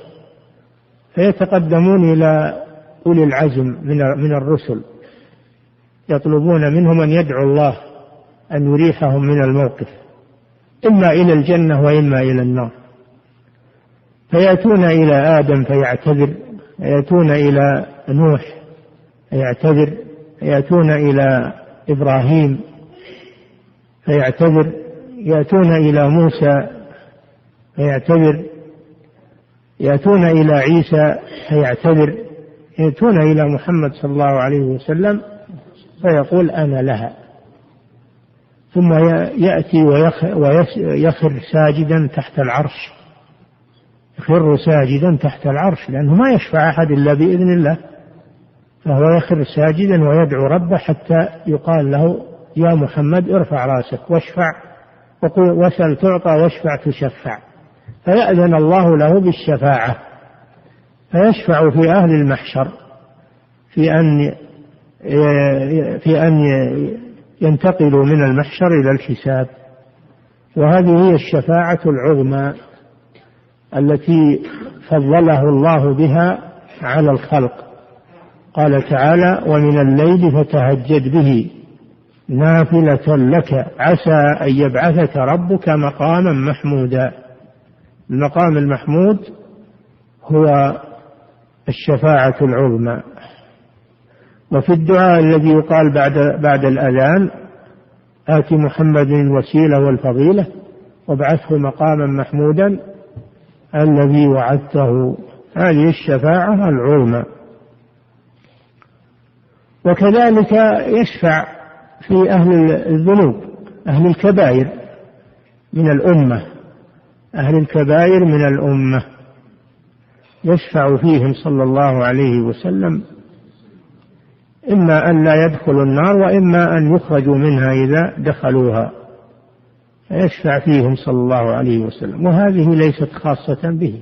S2: فيتقدمون إلى أولي العزم من من الرسل. يطلبون منهم أن يدعوا الله أن يريحهم من الموقف. إما إلى الجنة وإما إلى النار. فيأتون إلى آدم فيعتذر يأتون إلى نوح فيعتذر. يأتون إلى إبراهيم فيعتذر يأتون إلى موسى فيعتذر يأتون إلى عيسى فيعتذر يأتون إلى محمد صلى الله عليه وسلم فيقول أنا لها. ثم يأتي ويخر ساجدا تحت العرش. يخر ساجدا تحت العرش لأنه ما يشفع أحد إلا بإذن الله. فهو يخر ساجدا ويدعو ربه حتى يقال له يا محمد ارفع رأسك واشفع وقل واسأل تعطى واشفع تشفع. فيأذن الله له بالشفاعة فيشفع في أهل المحشر في أن في أن ينتقلوا من المحشر إلى الحساب. وهذه هي الشفاعة العظمى التي فضله الله بها على الخلق. قال تعالى ومن الليل فتهجد به نافلة لك عسى أن يبعثك ربك مقاما محمودا. المقام المحمود هو الشفاعة العظمى. وفي الدعاء الذي يقال بعد بعد الأذان آت محمد الوسيلة والفضيلة وابعثه مقاما محمودا الذي وعدته. هذه الشفاعة العظمى. وكذلك يشفع في أهل الذنوب أهل الكبائر من الأمة أهل الكبائر من الأمة. يشفع فيهم صلى الله عليه وسلم إما أن لا يدخلوا النار وإما أن يخرجوا منها إذا دخلوها. فيشفع فيهم صلى الله عليه وسلم وهذه ليست خاصة به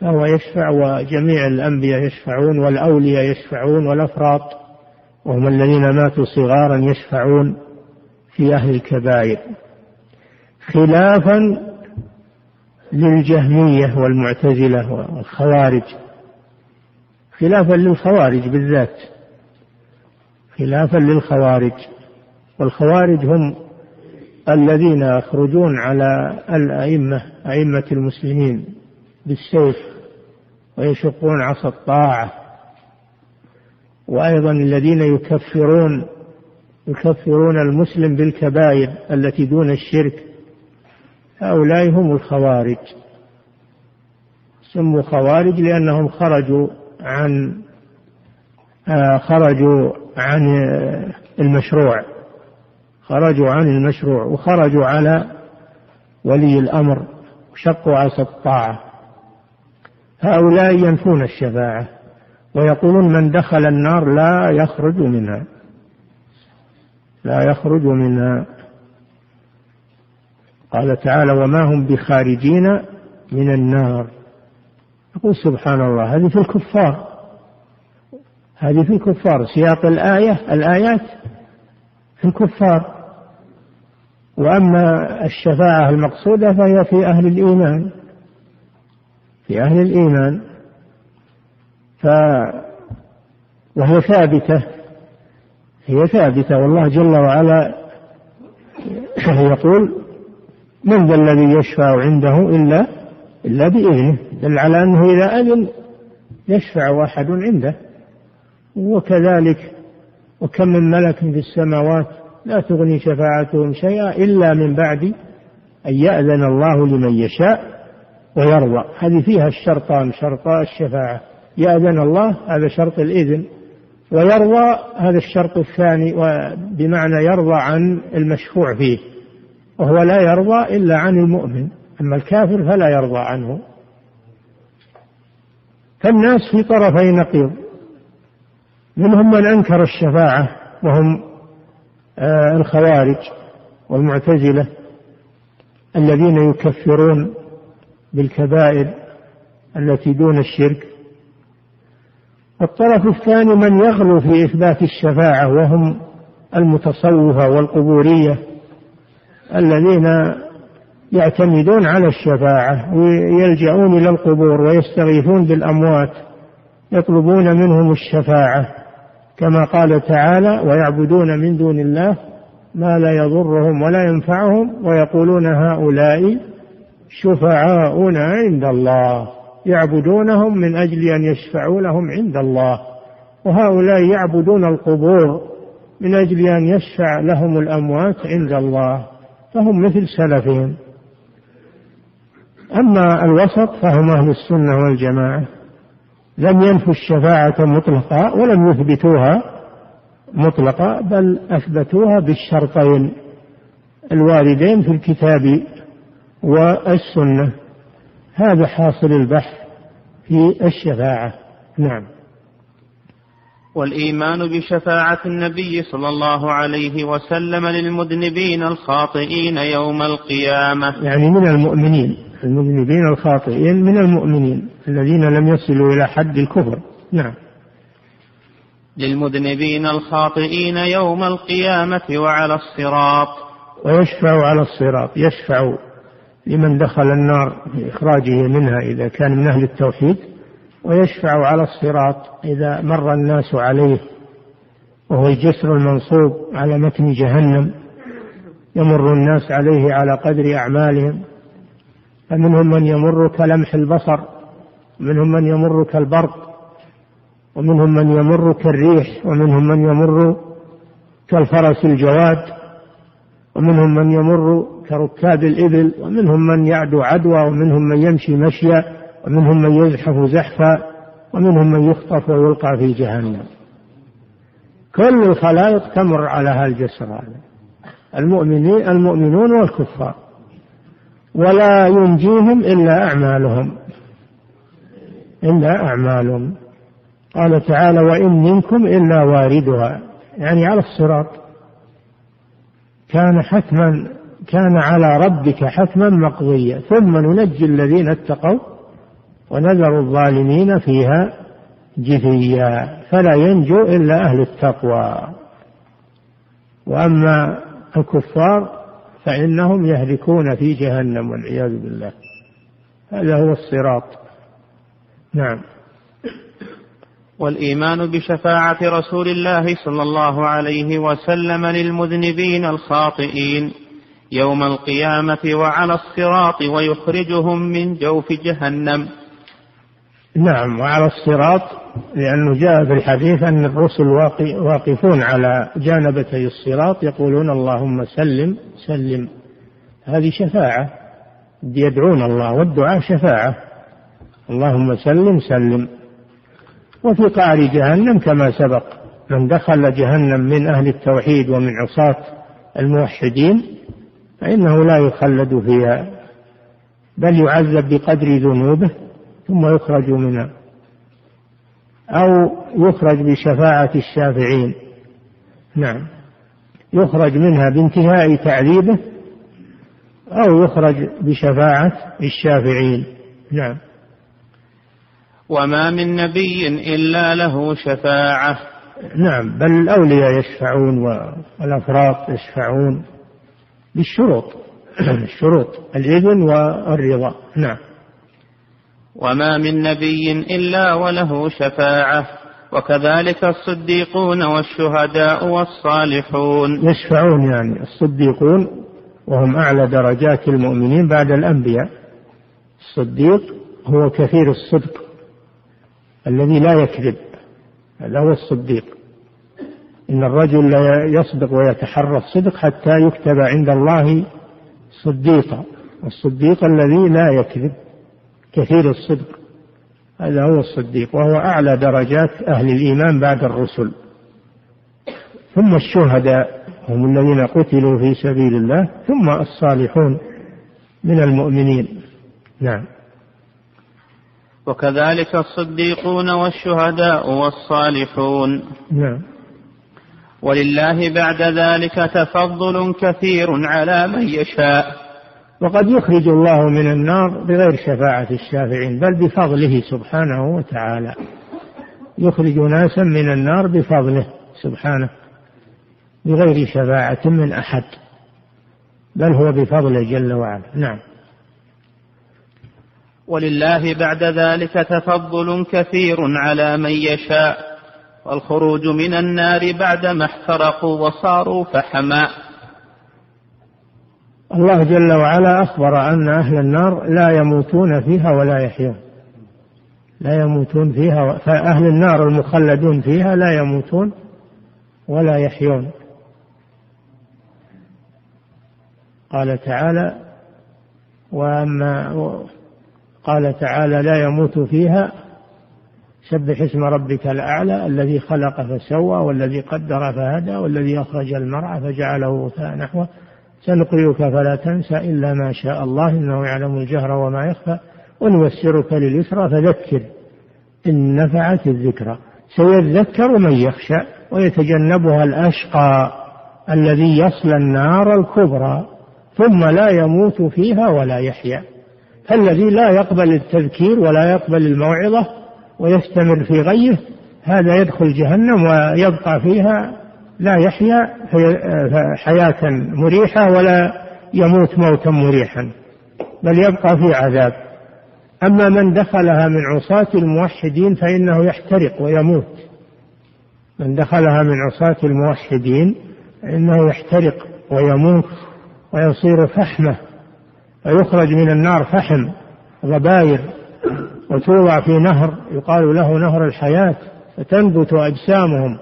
S2: فهو يشفع وجميع الأنبياء يشفعون والأولياء يشفعون والأفراط. وهم الذين ماتوا صغارا يشفعون في أهل الكبائر خلافا للجهمية والمعتزلة والخوارج خلافا للخوارج بالذات خلافا للخوارج والخوارج هم الذين يخرجون على الأئمة أئمة المسلمين بالسيف ويشقون عصا الطاعة. وأيضا الذين يكفرون يكفرون المسلم بالكبائر التي دون الشرك هؤلاء هم الخوارج. سموا خوارج لأنهم خرجوا عن آه، خرجوا عن المشروع خرجوا عن المشروع وخرجوا على ولي الأمر وشقوا عصا الطاعة هؤلاء ينفون الشفاعة. ويقولون من دخل النار لا يخرج منها. لا يخرج منها. قال تعالى وما هم بخارجين من النار. يقول سبحان الله هذه في الكفار. هذه في الكفار. سياق الآية الآيات في الكفار. وأما الشفاعة المقصودة فهي في أهل الإيمان. في أهل الإيمان. ف وهي ثابتة. هي ثابتة. والله جل وعلا يقول من ذا الذي يشفع عنده إلا إلا بإذنه؟ دل على أنه إذا أذن يشفع واحد عنده. وكذلك وكم من ملك في السماوات لا تغني شفاعتهم شيئا إلا من بعد أن يأذن الله لمن يشاء ويرضى. هذه فيها الشرطان شرطا الشفاعة. يأذن الله هذا شرط الإذن. ويرضى هذا الشرط الثاني بمعنى يرضى عن المشفوع فيه وهو لا يرضى إلا عن المؤمن. أما الكافر فلا يرضى عنه. فالناس في طرفي نقيض. منهم من أنكر الشفاعة وهم آه، الخوارج والمعتزلة الذين يكفرون بالكبائر التي دون الشرك. الطرف الثاني من يغلو في إثبات الشفاعة وهم المتصوفة والقبورية الذين يعتمدون على الشفاعة ويلجؤون إلى القبور ويستغيثون بالأموات يطلبون منهم الشفاعة كما قال تعالى ويعبدون من دون الله ما لا يضرهم ولا ينفعهم ويقولون هؤلاء شفعاؤنا عند الله. يعبدونهم من أجل أن يشفعوا لهم عند الله. وهؤلاء يعبدون القبور من أجل أن يشفع لهم الأموات عند الله. فهم مثل سلفهم. أما الوسط فهم أهل السنة والجماعة. لم ينفوا الشفاعة مطلقا ولم يثبتوها مطلقا بل أثبتوها بالشرطين الواردين في الكتاب والسنة. هذا حاصل البحث. في الشفاعة نعم.
S1: والإيمان بشفاعة النبي صلى الله عليه وسلم للمذنبين الخاطئين يوم القيامة.
S2: يعني من المؤمنين المذنبين الخاطئين من المؤمنين الذين لم يصلوا إلى حد الكفر. نعم.
S1: للمذنبين الخاطئين يوم القيامة وعلى الصراط.
S2: ويشفع على الصراط يشفع. لمن دخل النار في إخراجه منها إذا كان من أهل التوحيد ويشفع على الصراط إذا مر الناس عليه وهو الجسر المنصوب على متن جهنم يمر الناس عليه على قدر أعمالهم. فمنهم من يمر كلمح البصر ومنهم من يمر كالبرق ومنهم من يمر كالريح ومنهم من يمر كالفرس الجواد ومنهم من يمر كركاب الإبل ومنهم من يعدو عدوى ومنهم من يمشي مشيا ومنهم من يزحف زحفا ومنهم من يخطف ويلقى في جهنم. كل الخلائق تمر على هالجسر هذا المؤمنين المؤمنون والكفار. ولا ينجيهم إلا أعمالهم. إلا أعمالهم. قال تعالى وإن منكم إلا واردها. يعني على الصراط. كان حتما كان على ربك حتما مقضيا. ثم ننجي الذين اتقوا ونذر الظالمين فيها جثيا. فلا ينجو إلا أهل التقوى. وأما الكفار فإنهم يهلكون في جهنم والعياذ بالله. هذا هو الصراط. نعم.
S1: والإيمان بشفاعة رسول الله صلى الله عليه وسلم للمذنبين الخاطئين. يوم القيامة وعلى الصراط ويخرجهم من جوف جهنم.
S2: نعم وعلى الصراط لأنه جاء في الحديث أن الرسل واقفون على جانبتي الصراط يقولون اللهم سلم سلم. هذه شفاعة يدعون الله والدعاء شفاعة. اللهم سلم سلم. وفي قعر جهنم كما سبق من دخل جهنم من أهل التوحيد ومن عصاة الموحدين فإنه لا يخلد فيها بل يعذب بقدر ذنوبه ثم يخرج منها أو يخرج بشفاعة الشافعين. نعم. يخرج منها بانتهاء تعذيبه أو يخرج بشفاعة الشافعين. نعم.
S1: وما من نبي إلا له شفاعة.
S2: نعم. بل الأولياء يشفعون والأفراط يشفعون. بالشروط. الشروط الإذن والرضا. نعم.
S1: وما من نبي إلا وله شفاعة وكذلك الصديقون والشهداء والصالحون.
S2: يشفعون يعني الصديقون وهم أعلى درجات المؤمنين بعد الأنبياء. الصديق هو كثير الصدق الذي لا يكذب هذا هو الصديق. إن الرجل لا يصدق ويتحرى الصدق حتى يكتب عند الله صديقا الصديق الذي لا يكذب كثير الصدق. هذا هو الصديق وهو أعلى درجات أهل الإيمان بعد الرسل. ثم الشهداء هم الذين قتلوا في سبيل الله ثم الصالحون من المؤمنين. نعم.
S1: وكذلك الصديقون والشهداء والصالحون.
S2: نعم.
S1: ولله بعد ذلك تفضل كثير على من يشاء.
S2: وقد يخرج الله من النار بغير شفاعة الشافعين بل بفضله سبحانه وتعالى. يخرج ناسا من النار بفضله سبحانه بغير شفاعة من أحد بل هو بفضله جل وعلا. نعم.
S1: ولله بعد ذلك تفضل كثير على من يشاء. والخروج من النار بعدما احترقوا وصاروا فحما.
S2: الله جل وعلا أخبر أن أهل النار لا يموتون فيها ولا يحيون. لا يموتون فيها فأهل النار المخلدون فيها لا يموتون ولا يحيون. قال تعالى وأما قال تعالى لا يموت فيها سبح اسم ربك الأعلى الذي خلق فسوى والذي قدر فهدى والذي أخرج المرعى فجعله غثاء نحوه. سنقرئك فلا تنسى إلا ما شاء الله إنه يعلم الجهر وما يخفى. ونيسرك لليسرى فذكر إن نفعت الذكرى. سيذكر من يخشى ويتجنبها الأشقى الذي يصلى النار الكبرى ثم لا يموت فيها ولا يحيا. فالذي لا يقبل التذكير ولا يقبل الموعظة ويستمر في غيه هذا يدخل جهنم ويبقى فيها لا يحيا حياة مريحة ولا يموت موتا مريحا بل يبقى في عذاب. أما من دخلها من عصاة الموحدين فإنه يحترق ويموت. من دخلها من عصاة الموحدين فإنه يحترق ويموت ويصير فحمة فيخرج من النار فحم غباير وتوضع في نهر يقال له نهر الحياة فتنبت أجسامهم.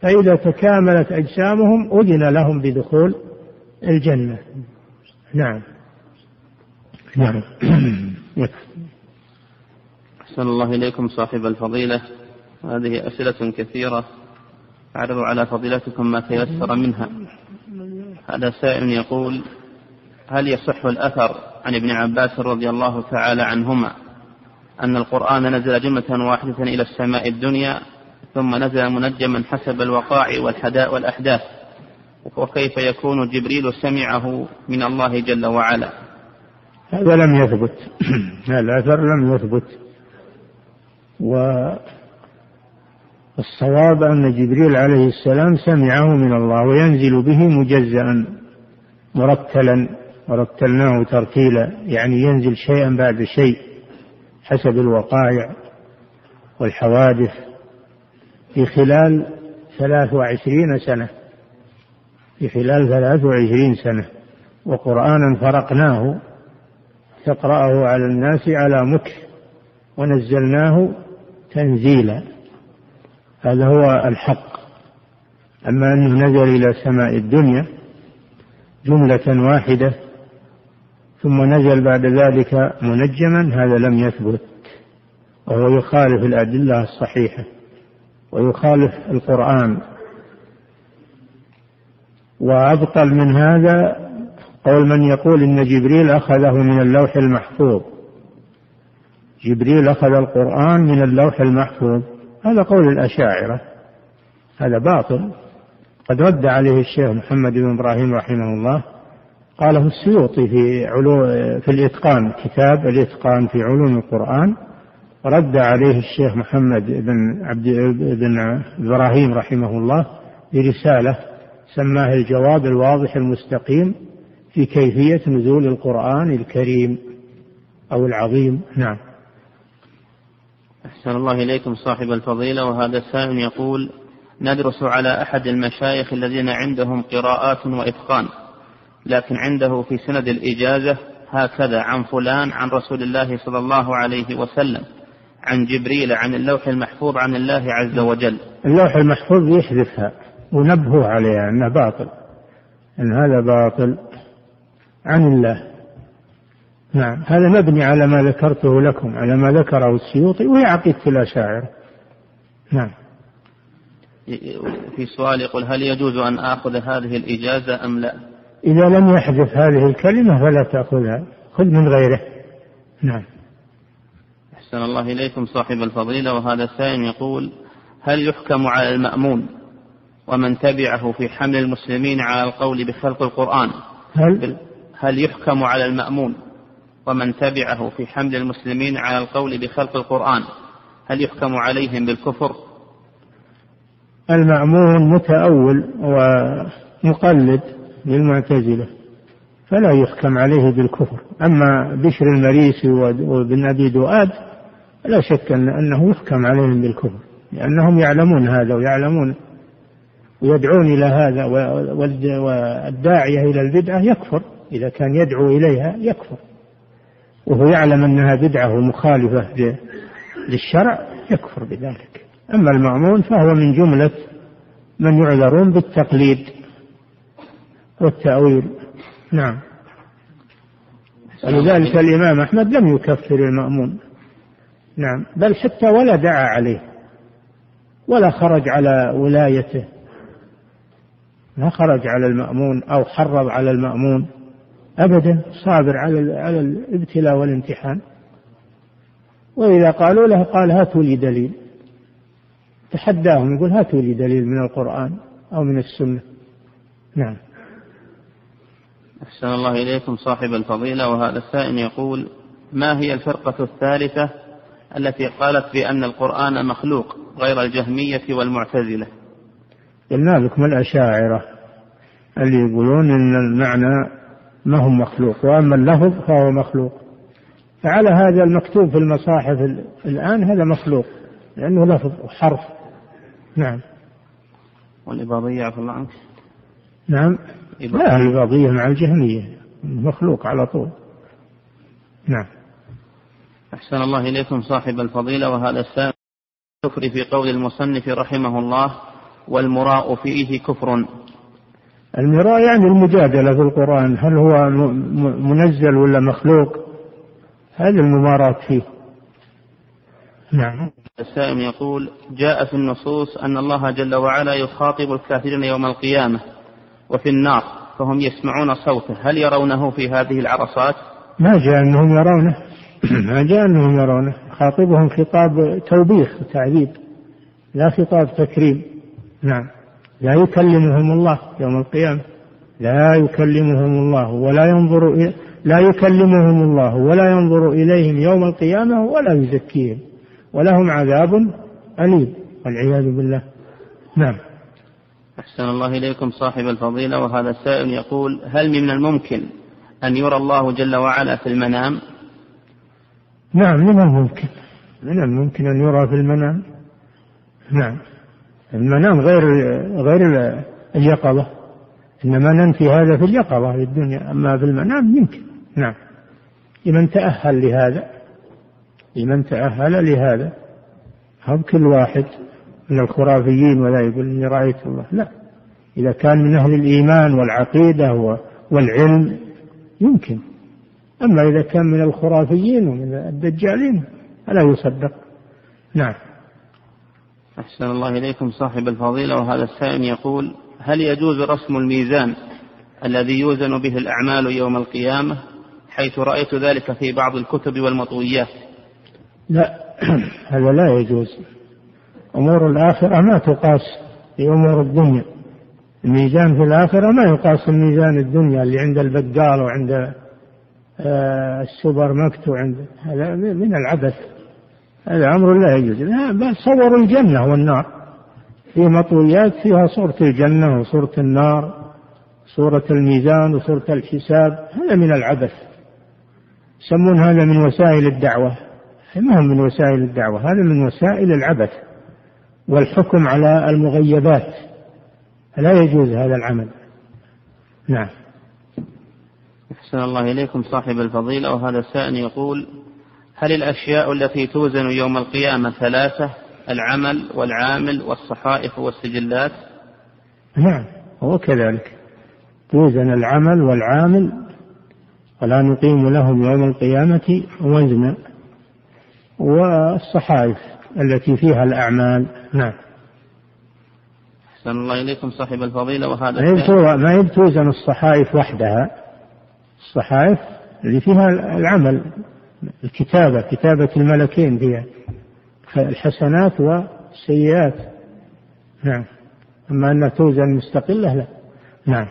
S2: فإذا تكاملت أجسامهم أذن لهم بدخول الجنة. نعم. نعم.
S1: أحسن الله إليكم صاحب الفضيلة. هذه أسئلة كثيرة. أعرض على فضيلتكم ما تيسر منها. هذا سائل يقول هل يصح الأثر عن ابن عباس رضي الله تعالى عنهما أن القرآن نزل جملة واحدة إلى السماء الدنيا ثم نزل منجما حسب الوقائع والحداء والأحداث. وكيف يكون جبريل سمعه من الله جل وعلا؟
S2: هذا لم يثبت. الأثر لم يثبت. والصواب أن جبريل عليه السلام سمعه من الله وينزل به مجزأ مرتلا ورتلناه ترتيلا يعني ينزل شيئا بعد شيء. حسب الوقائع والحوادث في خلال ثلاث وعشرين سنة. في خلال ثلاث وعشرين سنة. وقرآنا فرقناه تقرأه على الناس على مكر ونزلناه تنزيلا. هذا هو الحق. أما أنه نزل إلى سماء الدنيا جملة واحدة ثم نزل بعد ذلك منجما هذا لم يثبت. وهو يخالف الأدلة الصحيحة ويخالف القرآن. وأبطل من هذا قول من يقول إن جبريل أخذه من اللوح المحفوظ. جبريل أخذ القرآن من اللوح المحفوظ. هذا قول الأشاعرة. هذا باطل. قد رد عليه الشيخ محمد بن إبراهيم رحمه الله. قاله السيوطي في علو في الإتقان كتاب الإتقان في علوم القرآن رد عليه الشيخ محمد بن عبد بن إبراهيم رحمه الله برسالة سماه الجواب الواضح المستقيم في كيفية نزول القرآن الكريم أو العظيم. نعم.
S1: أحسن الله إليكم صاحب الفضيلة وهذا السائل يقول ندرس على أحد المشايخ الذين عندهم قراءات وإتقان. لكن عنده في سند الإجازة هكذا عن فلان عن رسول الله صلى الله عليه وسلم عن جبريل عن اللوح المحفوظ عن الله عز وجل.
S2: اللوح المحفوظ يحذفها ونبهه عليها أنه باطل أن هذا باطل عن الله. نعم هذا مبني على ما ذكرته لكم على ما ذكره السيوطي وهي عقيدة الأشاعرة. نعم.
S1: في سؤال يقول هل يجوز أن آخذ هذه الإجازة أم لا؟
S2: إذا لم يحدث هذه الكلمة فلا تأخذها. خذ من غيره. نعم.
S1: أحسن الله إليكم صاحب الفضيلة. وهذا السائل يقول هل يحكم على المأمون ومن تبعه في حمل المسلمين على القول بخلق القرآن؟
S2: هل؟
S1: هل يحكم على المأمون ومن تبعه في حمل المسلمين على القول بخلق القرآن؟ هل يحكم عليهم بالكفر؟
S2: المأمون متأول ومقلد. للمعتزلة فلا يحكم عليه بالكفر. أما بشر المريسي وابن أبي دؤاد لا شك أن أنه يحكم عليهم بالكفر لأنهم يعلمون هذا ويعلمون ويدعون إلى هذا والداعية إلى البدعة يكفر إذا كان يدعو إليها يكفر. وهو يعلم أنها بدعة ومخالفة للشرع يكفر بذلك. أما المأمون فهو من جملة من يعذرون بالتقليد. والتأويل. نعم. ولذلك الإمام أحمد لم يكفر المأمون. نعم. بل حتى ولا دعا عليه. ولا خرج على ولايته. ما خرج على المأمون أو حرض على المأمون. أبدا صابر على على الابتلاء والامتحان. وإذا قالوا له قال هاتوا لي دليل. تحداهم يقول هاتوا لي دليل من القرآن أو من السنة. نعم.
S1: أحسن الله إليكم صاحب الفضيلة وهذا السائل يقول ما هي الفرقة الثالثة التي قالت بأن القرآن مخلوق غير الجهمية والمعتزلة؟
S2: قلنا لكم الأشاعرة اللي يقولون أن المعنى ما هو مخلوق وأما اللفظ فهو مخلوق. فعلى هذا المكتوب في المصاحف الآن هذا مخلوق لأنه لفظ وحرف. نعم.
S1: والإباضية عفى الله عنك.
S2: نعم. لا الإباضية مع الجهمية مخلوق على طول. نعم.
S1: أحسن الله إليكم صاحب الفضيلة وهذا السائل الكفر في قول المصنف رحمه الله والمراء فيه كفر.
S2: المراء يعني المجادلة في القرآن هل هو منزل ولا مخلوق؟ هذه المماراة فيه. نعم.
S1: السائل يقول جاء في النصوص أن الله جل وعلا يخاطب الكافرين يوم القيامة. وفي النار فهم يسمعون صوته. هل يرونه في هذه العرصات؟
S2: ما جاء أنهم يرونه. ما جاء أنهم يرونه. خاطبهم خطاب توبيخ وتعذيب لا خطاب تكريم. نعم. لا يكلمهم الله يوم القيامة. لا يكلمهم الله ولا ينظر إلى لا يكلمهم الله ولا ينظر إليهم يوم القيامة ولا يزكيهم. ولهم عذاب أليم والعياذ بالله. نعم.
S1: أحسن الله إليكم صاحب الفضيلة وهذا السائل يقول هل من الممكن أن يرى الله جل وعلا في المنام؟
S2: نعم من الممكن؟ من الممكن أن يرى في المنام؟ نعم المنام غير غير اليقظة. إنما ننفي هذا في اليقظة في الدنيا أما في المنام يمكن. نعم لمن تأهل لهذا لمن تأهل لهذا هم كل واحد. من الخرافيين ولا يقول إني رأيت الله. لا. إذا كان من أهل الإيمان والعقيدة والعلم يمكن. أما إذا كان من الخرافيين ومن الدجالين فلا يصدق. نعم.
S1: أحسن الله إليكم صاحب الفضيلة وهذا السائل يقول هل يجوز رسم الميزان الذي يوزن به الأعمال يوم القيامة حيث رأيت ذلك في بعض الكتب والمطويات؟
S2: لا. هذا لا يجوز. أمور الآخرة ما تقاس في أمور الدنيا. الميزان في الآخرة ما يقاس الميزان الدنيا اللي عند البقال وعند آه، السوبر ماركت وعند هذا من العبث. هذا أمر لا يجوز. بل صور الجنة والنار. في مطويات فيها صورة الجنة وصورة النار صورة الميزان وصورة الحساب. هذا من العبث. يسمون هذا من وسائل الدعوة. ما هو من وسائل الدعوة؟ هذا من وسائل العبث. والحكم على المغيبات. لا يجوز هذا العمل. نعم.
S1: أحسن الله إليكم صاحب الفضيلة وهذا السائل يقول هل الأشياء التي توزن يوم القيامة ثلاثة؟ العمل والعامل والصحائف والسجلات؟
S2: نعم هو كذلك. توزن العمل والعامل ولا نقيم لهم يوم القيامة وزنا. والصحائف. التي فيها الأعمال. نعم.
S1: أحسن الله إليكم صاحب الفضيلة وهذا
S2: ما يبتوزن الصحائف وحدها. الصحائف اللي فيها العمل الكتابة كتابة الملكين فيها الحسنات والسيئات. نعم. أما أنها توزن مستقلة لا. نعم.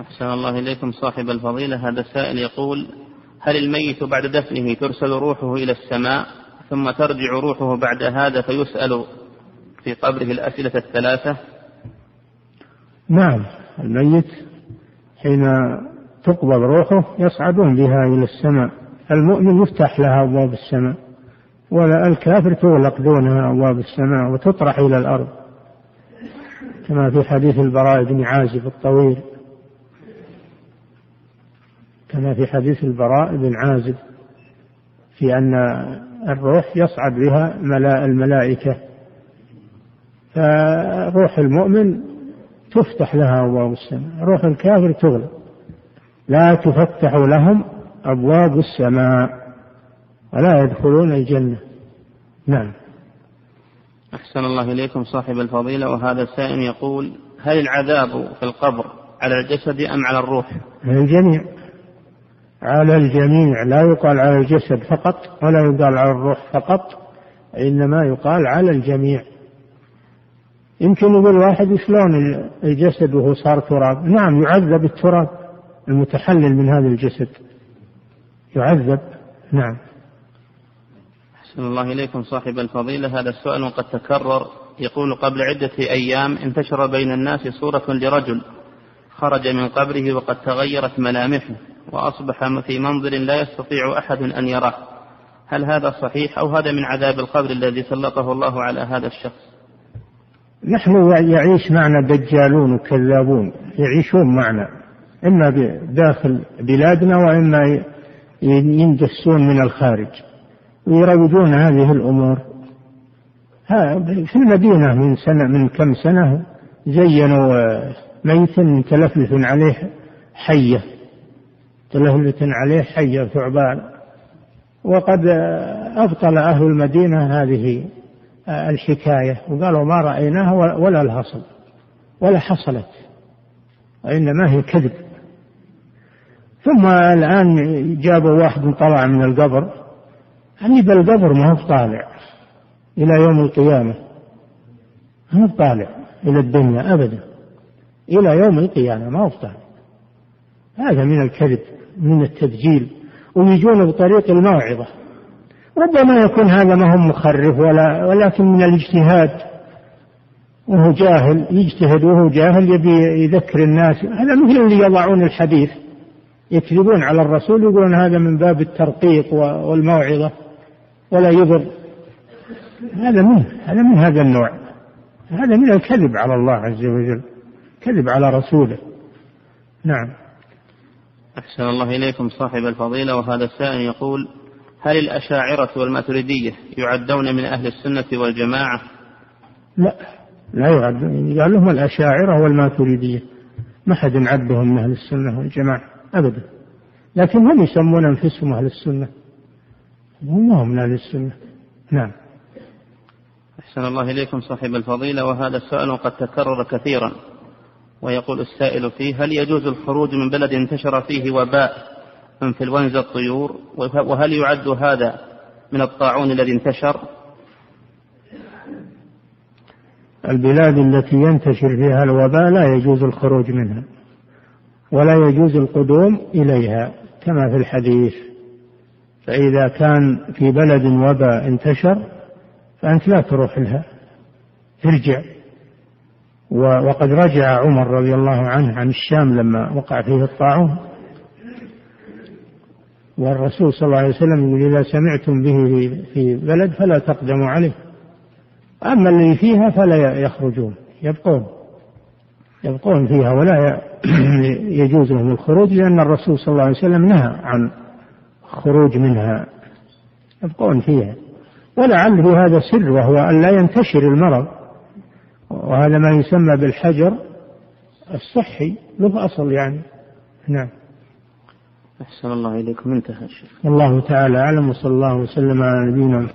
S1: أحسن الله إليكم صاحب الفضيلة. هذا السائل يقول هل الميت بعد دفنه ترسل روحه إلى السماء؟ ثم ترجع روحه بعد هذا فيسأل في قبره الأسئلة الثلاثة.
S2: نعم الميت حين تقبض روحه يصعدون بها إلى السماء. المؤمن يفتح لها أبواب السماء ولا الكافر تغلق دونها أبواب السماء وتطرح إلى الأرض كما في حديث البراء بن عازب الطويل. كما في حديث البراء بن عازب في أن الروح يصعد بها الملائكة. فروح المؤمن تفتح لها أبواب السماء. روح الكافر تغلق. لا تفتح لهم أبواب السماء ولا يدخلون الجنة. نعم.
S1: أحسن الله إليكم صاحب الفضيلة وهذا السائل يقول هل العذاب في القبر على الجسد أم على الروح؟
S2: الجميع. على الجميع لا يقال على الجسد فقط ولا يقال على الروح فقط إنما يقال على الجميع. يمكن يقول واحد شلون الجسد وهو صار تراب؟ نعم يعذب التراب المتحلل من هذا الجسد. يعذب نعم.
S1: أحسن الله إليكم صاحب الفضيلة هذا السؤال وقد تكرر يقول قبل عدة أيام انتشر بين الناس صورة لرجل خرج من قبره وقد تغيرت ملامحه. وأصبح في منظر لا يستطيع أحد أن يراه. هل هذا صحيح أو هذا من عذاب القبر الذي سلطه الله على هذا الشخص؟
S2: نحن يعيش معنا دجالون وكذابون يعيشون معنا إما داخل بلادنا وإما يندسون من الخارج ويروجون هذه الأمور. في المدينة من سنة من كم سنة زينوا ميتا متلفلف عليه حية. تلهلة عليه حية ثعبان. وقد أبطل أهل المدينة هذه الحكاية. وقالوا ما رأيناها ولا لها ولا حصلت وإنما هي كذب. ثم الآن جابوا واحد طلع من القبر. يعني بالقبر ما هو طالع إلى يوم القيامة. ما هو طالع إلى الدنيا أبدا. إلى يوم القيامة ما هو طالع. هذا من الكذب. من التدجيل ويجون بطريق الموعظة. ربما يكون هذا ما هو مخرف ولا ولكن من الاجتهاد. وهو جاهل يجتهد وهو جاهل يبي يذكر الناس. هذا مثل اللي يضعون الحديث. يكذبون على الرسول يقولون هذا من باب الترقيق والموعظة ولا يضر. هذا من هذا من هذا النوع. هذا من الكذب على الله عز وجل كذب على رسوله. نعم.
S1: أحسن الله إليكم صاحب الفضيلة وهذا السائل يقول هل الأشاعرة والماتريدية يعدون من أهل السنة والجماعة؟
S2: لا لا يعدون قال لهم الأشاعرة والماتريدية. ما حد عدهم من أهل السنة والجماعة أبدا. لكن هم يسمون أنفسهم أهل السنة. هم هم من أهل السنة. نعم.
S1: أحسن الله إليكم صاحب الفضيلة وهذا السؤال قد تكرر كثيرا. ويقول السائل فيه هل يجوز الخروج من بلد انتشر فيه وباء انفلونزا الطيور؟ وهل يعد هذا من الطاعون الذي انتشر؟
S2: البلاد التي ينتشر فيها الوباء لا يجوز الخروج منها ولا يجوز القدوم إليها كما في الحديث. فإذا كان في بلد وباء انتشر فأنت لا تروح لها ترجع. وقد رجع عمر رضي الله عنه عن الشام لما وقع فيه الطاعون. والرسول صلى الله عليه وسلم يقول إذا سمعتم به في بلد فلا تقدموا عليه. أما اللي فيها فلا يخرجون يبقون. يبقون فيها ولا يجوز لهم الخروج لأن الرسول صلى الله عليه وسلم نهى عن خروج منها. يبقون فيها. ولعل في هذا سر وهو أن لا ينتشر المرض. وهذا ما يسمى بالحجر الصحي له أصل يعني. نعم.
S1: أحسن الله إليكم. انتهى الشيخ.
S2: الله تعالى أعلم وصلى الله وسلم على نبينا